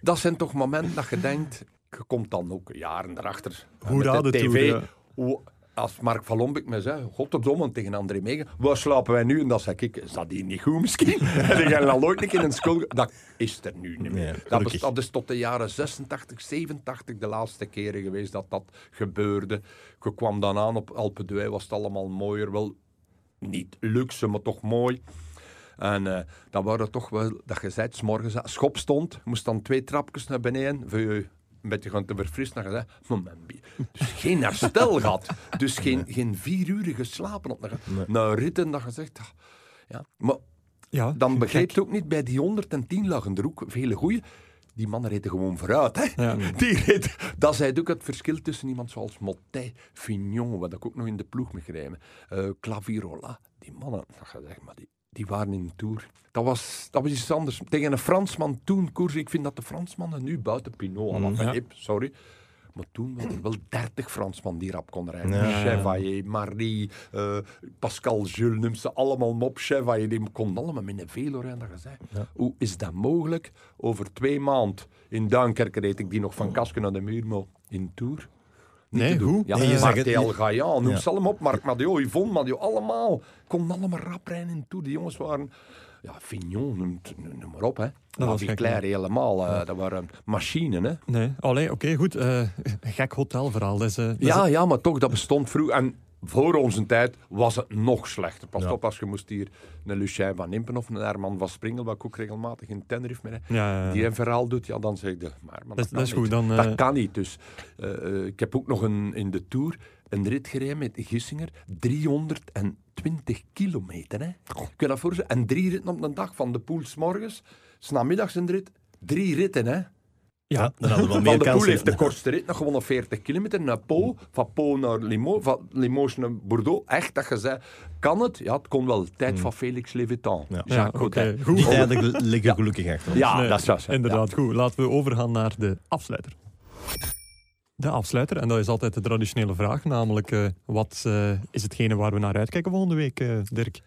dat zijn toch momenten dat je denkt, je komt dan ook jaren erachter. Hoe de de tv. Tour, ja. Hoe, als Mark van Lombek me zei, godverdomme, tegen André Megen, waar slapen wij nu? En dan zei ik, is dat hier niet goed misschien? (laughs) en al nooit een keer in een school... Dat is er nu niet meer. Nee, dat, is, dat is tot de jaren 86, 87 de laatste keren geweest dat dat gebeurde. Je kwam dan aan op Alpe d'Huez, was het allemaal mooier. Wel, niet luxe, maar toch mooi. En eh dan waren toch wel, dat je zei, 's morgens als schop stond, moest dan twee trapjes naar beneden voor je een beetje gaan te verfrissen. Dan je "Maar mijn bie-" dus geen herstel gehad. Dus geen, geen vier uur geslapen. Op, na, na ritten dat je zegt, ah, ja. Maar Ja, dan begrijp je ook niet, bij die 110 lagen er ook vele goeie. Die mannen reden gewoon vooruit. Hè? Ja. Die reden, dat is ook het verschil tussen iemand zoals Motet, Fignon, wat ik ook nog in de ploeg mag rijden, eh Clavirola. Die mannen, dat zeggen, maar die, die waren in de Tour. Dat was, dat was iets anders. Tegen een Fransman toen koers. Ik vind dat de Fransmannen nu buiten Pinot, mm, ja. sorry. Maar toen waren er wel 30 Fransman die rap konden rijden. Ja. Chevalier, Marie, eh, Pascal Jules, noem ze allemaal mop. Chevalier, die konden allemaal met een velo rijden. Dat zei, Hoe is dat mogelijk? Over twee maanden in Duinkerke reed ik die nog van Kasken naar de muur, maar in Tour. Nee, hoe? Ja, Nee, je zag het- Martel Gaillan, noem Ja. ze allemaal op. Marc Madio, Yvonne Madio, allemaal. Konden allemaal rap in Tour. Die jongens waren... Ja, Fignon, noem, noem maar op, hè. Dat was gek, Claire helemaal. eh, dat waren machines, hè. Nee, oké, goed. eh, gek hotelverhaal. Eh, dat is- Ja, ja, maar toch, dat bestond vroeg. En voor onze tijd was het nog slechter. Pas Ja. op als je moest hier een Lucien van Impen of een Herman van Springel, wat ik ook regelmatig in Tenerife met Ja, ja, ja. die een verhaal doet, ja, dan zeg je, maar, maar Dat dat is niet. goed, dan, Dat eh, kan niet. Dus eh, ik heb ook nog een, in de Tour een rit gereden met Gissinger, 320 kilometer. Hè. Kun je dat voorstellen? En drie ritten op een dag, van de Poel 's morgens, 's namiddags een rit, drie ritten. Hè. Ja, dan hadden we wel (laughs) Van de Poel heeft de kortste rit nog gewonnen 40 kilometer naar Po, van Po naar Limoges, van Limoges naar Bordeaux. Echt dat je zei, kan het? Ja, het kon wel. Tijd van Felix Levitan. Ja. Goed. Die tijden liggen gelukkig achter ons. Ja, Nee, dat is juist. hè. Inderdaad, goed. Laten we overgaan naar de afsluiter. De afsluiter, en dat is altijd de traditionele vraag, namelijk eh, wat eh, is hetgene waar we naar uitkijken volgende week, eh, Dirk?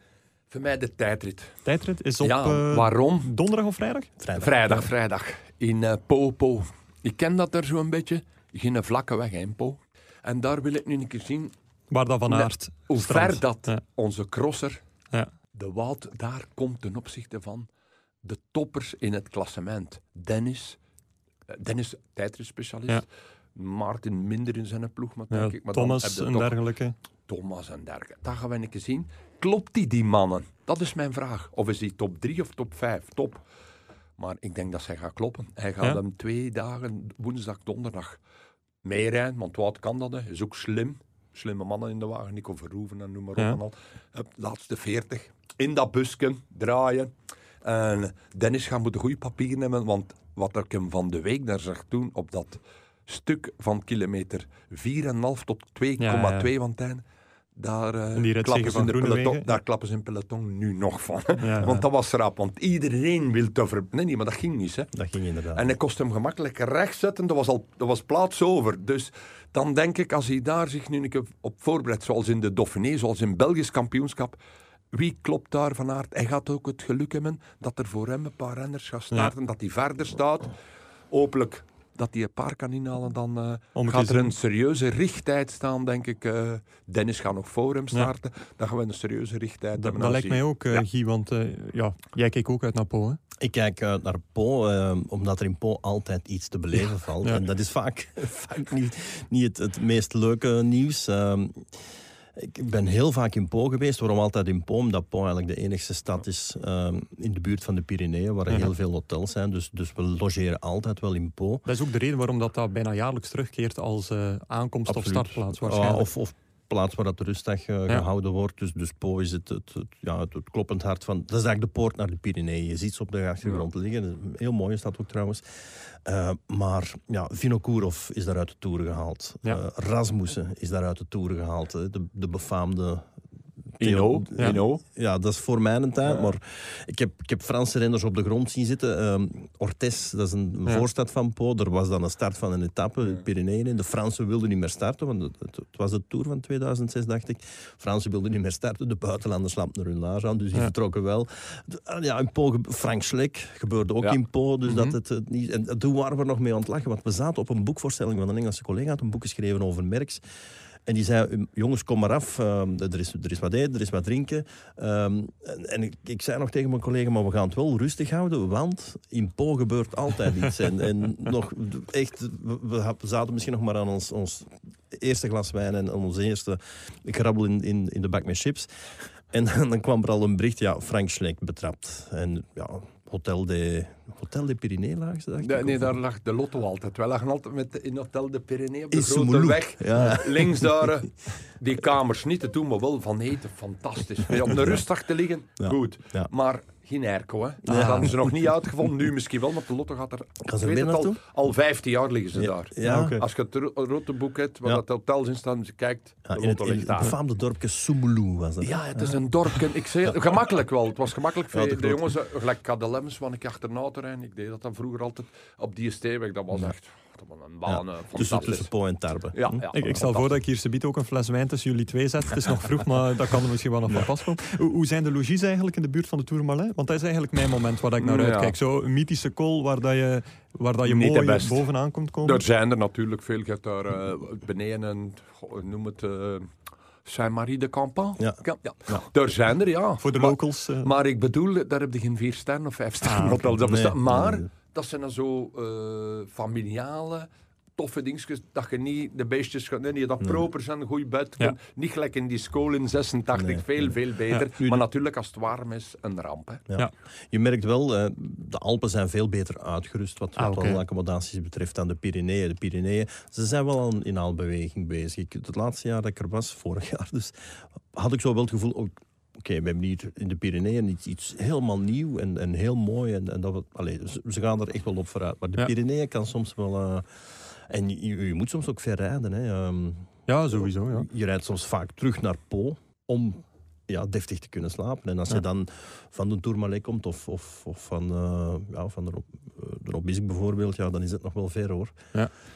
Voor mij de tijdrit. Tijdrit is op ja, eh, waarom? donderdag of vrijdag? Vrijdag. Vrijdag, vrijdag. In eh, Po, Po. Ik ken dat er zo'n beetje. Geen vlakke weg, in Po. En daar wil ik nu een keer zien Waar dat van Aert hoe ver dat Ja. onze crosser, Ja. de Wout, daar komt ten opzichte van de toppers in het klassement. Dennis, eh, Dennis tijdritspecialist. Ja. Maarten minder in zijn ploeg, maar denk ik. Maar Thomas en dergelijke. Thomas en dergelijke. Dat gaan we een keer zien. Klopt die, die mannen? Dat is mijn vraag. Of is die top 3 of top 5? Top. Maar ik denk dat zij gaat kloppen. Hij gaat Ja? hem twee dagen, woensdag, donderdag, meerijden. Want Wout kan dat, hè. is ook slim. Slimme mannen in de wagen. Nico Verhoeven en noem maar op. Ja. En al. Laatste 40. In dat busje, draaien. En Dennis gaat moeten goede papieren hebben. Want wat ik hem van de week daar zag doen op dat stuk van kilometer 4,5 tot 2,2 Ja, ja. Daar, eh, klappen ze in de peloton, daar klappen ze in peloton nu nog van. Ja. Want dat was rap. Want iedereen wil te ver... Nee, nee, maar dat ging niet. Hè. Dat ging inderdaad. En hij kost hem gemakkelijk recht zetten. Dat was al dat was plaats over. Dus dan denk ik, als hij daar zich nu een keer op voorbereidt, zoals in de Dauphiné, zoals in Belgisch kampioenschap, wie klopt daar van aard? Hij gaat ook het geluk hebben dat er voor hem een paar renners gaan starten, dat hij verder staat. Hopelijk dat hij een paar kan inhalen, dan eh, Om gaat er een serieuze richttijd staan, denk ik. eh, Dennis gaat nog voor hem Ja. starten. Dan gaan we een serieuze richttijd Dat, hebben. dat lijkt mij ook, eh, Ja. Guy, want eh, ja, jij keek ook uit naar Po, hè? Ik kijk uit naar Po, eh, omdat er in Po altijd iets te beleven valt. Ja. En dat is vaak, (laughs) vaak niet, niet het, het meest leuke nieuws. Ik ben heel vaak in Po geweest. Waarom altijd in Po? Omdat Po eigenlijk de enigste stad is ehm, in de buurt van de Pyreneeën, waar er Ja. heel veel hotels zijn. Dus, dus we logeren altijd wel in Po. Dat is ook de reden waarom dat, dat bijna jaarlijks terugkeert als eh, aankomst of Absoluut. startplaats Ah, waarschijnlijk. of, of plaats waar dat de rustdag eh, Ja. gehouden wordt. Dus, dus Po is het, het, het- ja, het, het kloppend hart van... Dat is eigenlijk de poort naar de Pyreneeën. Je ziet ze op de achtergrond liggen. Heel mooie stad ook trouwens. Eh, maar ja, Vinokourov is daar uit de Tour gehaald. Ja. Eh, Rasmussen is daar uit de Tour gehaald. hè. De, de befaamde... Ino, Ja. Ino. Ja, dat is voor mijn tijd. Maar ik heb, ik heb Franse renners op de grond zien zitten. Ehm Ortes, dat is een Ja. voorstad van Po. Er was dan een start van een etappe, de Pyreneeën. in. De Fransen wilden niet meer starten, want het, het- het was de Tour van 2006, dacht ik. Fransen wilden niet meer starten. De buitenlanders lampten hun laars aan, dus die Ja. vertrokken wel. De- ah, ja, in Po, Frank Schleck gebeurde ook Ja. in Po. Dus dat Mhm. het, het niet... En toen waren we nog mee aan het lachen, want we zaten op een boekvoorstelling van een Engelse collega. had een boek geschreven over Merks. En die zei, jongens, kom maar af. Ehm, er, is, er is wat eten, er is wat drinken. Ehm, en en ik, ik zei nog tegen mijn collega, maar we gaan het wel rustig houden, want in Po gebeurt altijd iets. En, en (laughs) nog echt, we, zaten misschien nog maar aan ons, ons eerste glas wijn en aan onze eerste grabbel in, in, in de bak met chips. En (laughs) dan kwam er al een bericht, ja, Frank Schleck betrapt. En ja, Hotel de, Hotel de Pyrenee lagen ze, dacht ik, Nee, nee, of- daar lag de lotto altijd. Wij lagen altijd met, in Hotel de Pyrenee op de In grote weg. Ja. (laughs) Links daar, eh, (laughs) die kamers niet te doen, maar wel van eten. Fantastisch. Om de rustdag te liggen, Ja. goed. Ja. Maar geen airco, hè. Dat Ja. hadden ze nog niet uitgevonden. Nu misschien wel, want de lotto gaat er... Gaan ze ik weet weer het al, al 15 jaar liggen ze Ja, daar. ja. Als je het ro- rote boek hebt, waar Ja. dat hotels in staan, als je kijkt, Ja, de in het, lotto in het befaamde dorpje Soumoulou was dat. Ja, het is een dorpje. Ik zei gemakkelijk wel. Het was gemakkelijk voor Ja, de jongens. eh, Gelijk Kadelemmens, want ik achterna te rijden. Ik deed dat dan vroeger altijd op die steenweg. Dat was echt een baan. tussen, tussen Po en Tarbe. Ja, Hm? ja, Ik, ik stel voor dat ik hier subiet ook een fles wijn tussen jullie twee zet. Het is nog vroeg, maar dat kan er misschien wel nog van pas komen. Hoe, hoe zijn de logies eigenlijk in de buurt van de Tourmalet? Want dat is eigenlijk mijn moment waar ik naar Ja. uitkijk. Zo een mythische col waar, dat je, waar dat je Niet mooi bovenaan komt komen. Er zijn er natuurlijk veel. Je hebt daar eh, beneden een, goh, noem het, eh Saint-Marie de Campan. Ja. Ja, ja. Er zijn er, ja. Voor de maar, locals. eh, maar ik bedoel, daar heb je geen vier sterren of vijf sterren Ah, oké. hotels. Dat Nee, bestaat. maar nee. Dat zijn dan zo eh, familiale toffe dingetjes, dat je niet de beestjes gaat... Nee, nee, dat Nee. proper zijn, een goede bed. Ja. Niet gelijk in die school in 86, Nee, veel, nee. veel beter. Nu, Maar natuurlijk, als het warm is, een ramp. Hè. Ja. Ja. Je merkt wel, eh, de Alpen zijn veel beter uitgerust wat, Ah, wat accommodaties betreft dan de Pyreneeën. De Pyreneeën, ze zijn wel aan inhaalbeweging bezig. Het laatste jaar dat ik er was, vorig (laughs) jaar dus, had ik zo wel het gevoel, oké, we hebben hier in de Pyreneeën iets, iets helemaal nieuw en, en heel mooi. En, en dat, we- allee, ze, gaan er echt wel op vooruit. Maar de Ja. Pyreneeën kan soms wel... eh, en je, je- je moet soms ook ver rijden. Hè. Ehm, Ja, sowieso. Ja. je rijdt soms vaak terug naar Po om ja, deftig te kunnen slapen. En als Ja. je dan van de Tourmalet komt of, of, of van, eh, ja, van de, Rob, eh, de Robisk bijvoorbeeld, ja, dan is het nog wel ver hoor.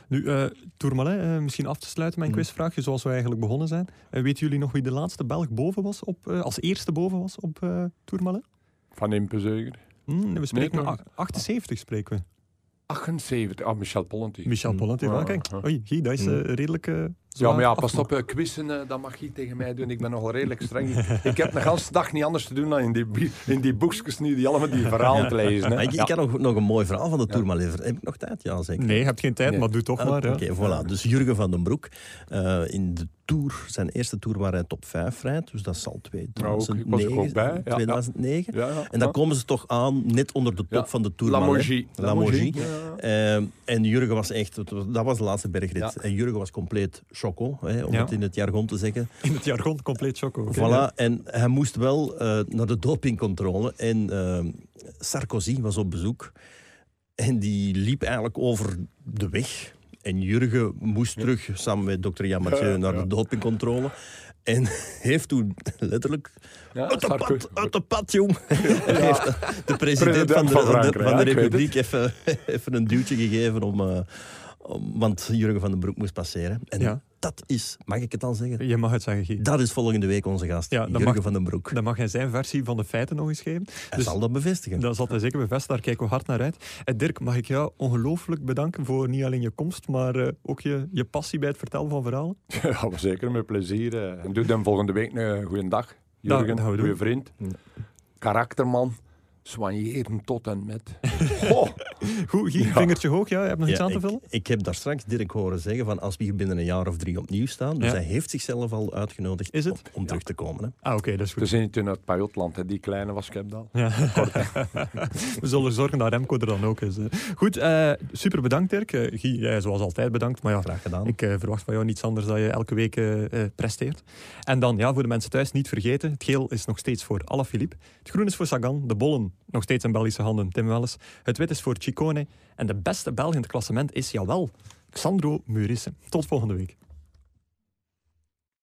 Nu, eh Tourmalet, misschien af te sluiten mijn Mm. quizvraagje, zoals we eigenlijk begonnen zijn. Weten jullie nog wie de laatste Belg boven was op, als eerste boven was op eh Tourmalet? Van Impe zeker. Hm, we spreken toch? a- 78 spreken we. 78. Ah, Michel Pollenty. Michel. Pollenty, Ja, wel, kijk. ja. Oei, dat is eh, redelijk Ja, maar ja, pas op, eh, quizzen, eh, dat mag je tegen mij doen. Ik ben nogal redelijk streng. ik heb de hele dag niet anders te doen dan in die, in die boekjes nu, die allemaal die verhalen te lezen. Hè. Maar ik, Ja. had nog, nog een mooi verhaal van de Tourmalet. Heb ik nog tijd? Ja, zeker. Nee, je hebt geen tijd, Nee. maar doe toch Ah, maar. Ja. Oké, voilà. Dus Jurgen van den Broek. eh, in de Tour, zijn eerste Tour waar hij top 5 rijdt. Dus dat zal Ja, ook. Ik was er 2009, ook bij. Ja, 2009. Ja, ja. En dan komen ze toch aan, net onder de top Ja. van de Tourmalet. Lamorgie. Lamorgie. Ja. Ehm, en Jurgen was echt, dat was de laatste bergrit. Ja. En Jurgen was compleet choco, hè, om Ja. het in het jargon te zeggen. (laughs) In het jargon compleet choco. voilà. ja. En hij moest wel eh, naar de dopingcontrole. En ehm, Sarkozy was op bezoek. En die liep eigenlijk over de weg. En Jurgen moest terug, samen met dokter Jan Mathieu, Ja, naar ja. de dopingcontrole. En (laughs) heeft toen letterlijk Ja, uit de pad, uit de pad, jong. (laughs) Heeft de president President van de, van de, van Republiek even, even een duwtje gegeven om, eh, om- want Jurgen van den Broek moest passeren. En Ja. Dat is, mag ik het al zeggen? Je mag het zeggen, Guy. Dat is volgende week onze gast, Ja, Jurgen mag- van den Broek. Dan mag hij zijn versie van de feiten nog eens geven. Hij dus- zal dat bevestigen. Dat zal hij zeker bevestigen, daar kijken we hard naar uit. En Dirk, mag ik jou ongelooflijk bedanken voor niet alleen je komst, maar eh, ook je, je passie bij het vertellen van verhalen. (laughs) Ja, maar zeker met plezier. eh. En doe dan volgende week een goede dag. Jurgen, goede vriend. Karakterman. Soigneren tot en met. (laughs) Oh, (laughs) Goed, Guy, Ja. vingertje hoog, ja, je hebt nog iets aan te vullen? ik heb daar straks Dirk horen zeggen van als we hier binnen een jaar of drie opnieuw staan. Dus Ja. hij heeft zichzelf al uitgenodigd Is het? om, om terug te komen. Hè. Ah, oké, dat is goed. we zijn toen uit Pajotland, hè. die kleine was Skepdal. Ja. (laughs) We zullen zorgen dat Remco er dan ook is. hè. Goed, eh, super bedankt Dirk. Eh, Guy, jij zoals altijd bedankt. Maar ja, Graag gedaan. ik eh, verwacht van jou niets anders dan je elke week presteert. En dan, ja, voor de mensen thuis niet vergeten, het geel is nog steeds voor Alaphilippe. Het groen is voor Sagan, de bollen nog steeds in Belgische handen, Tim Welles. Het wit is voor En de beste Belg in het klassement is, jawel, Xandro Murissen. Tot volgende week.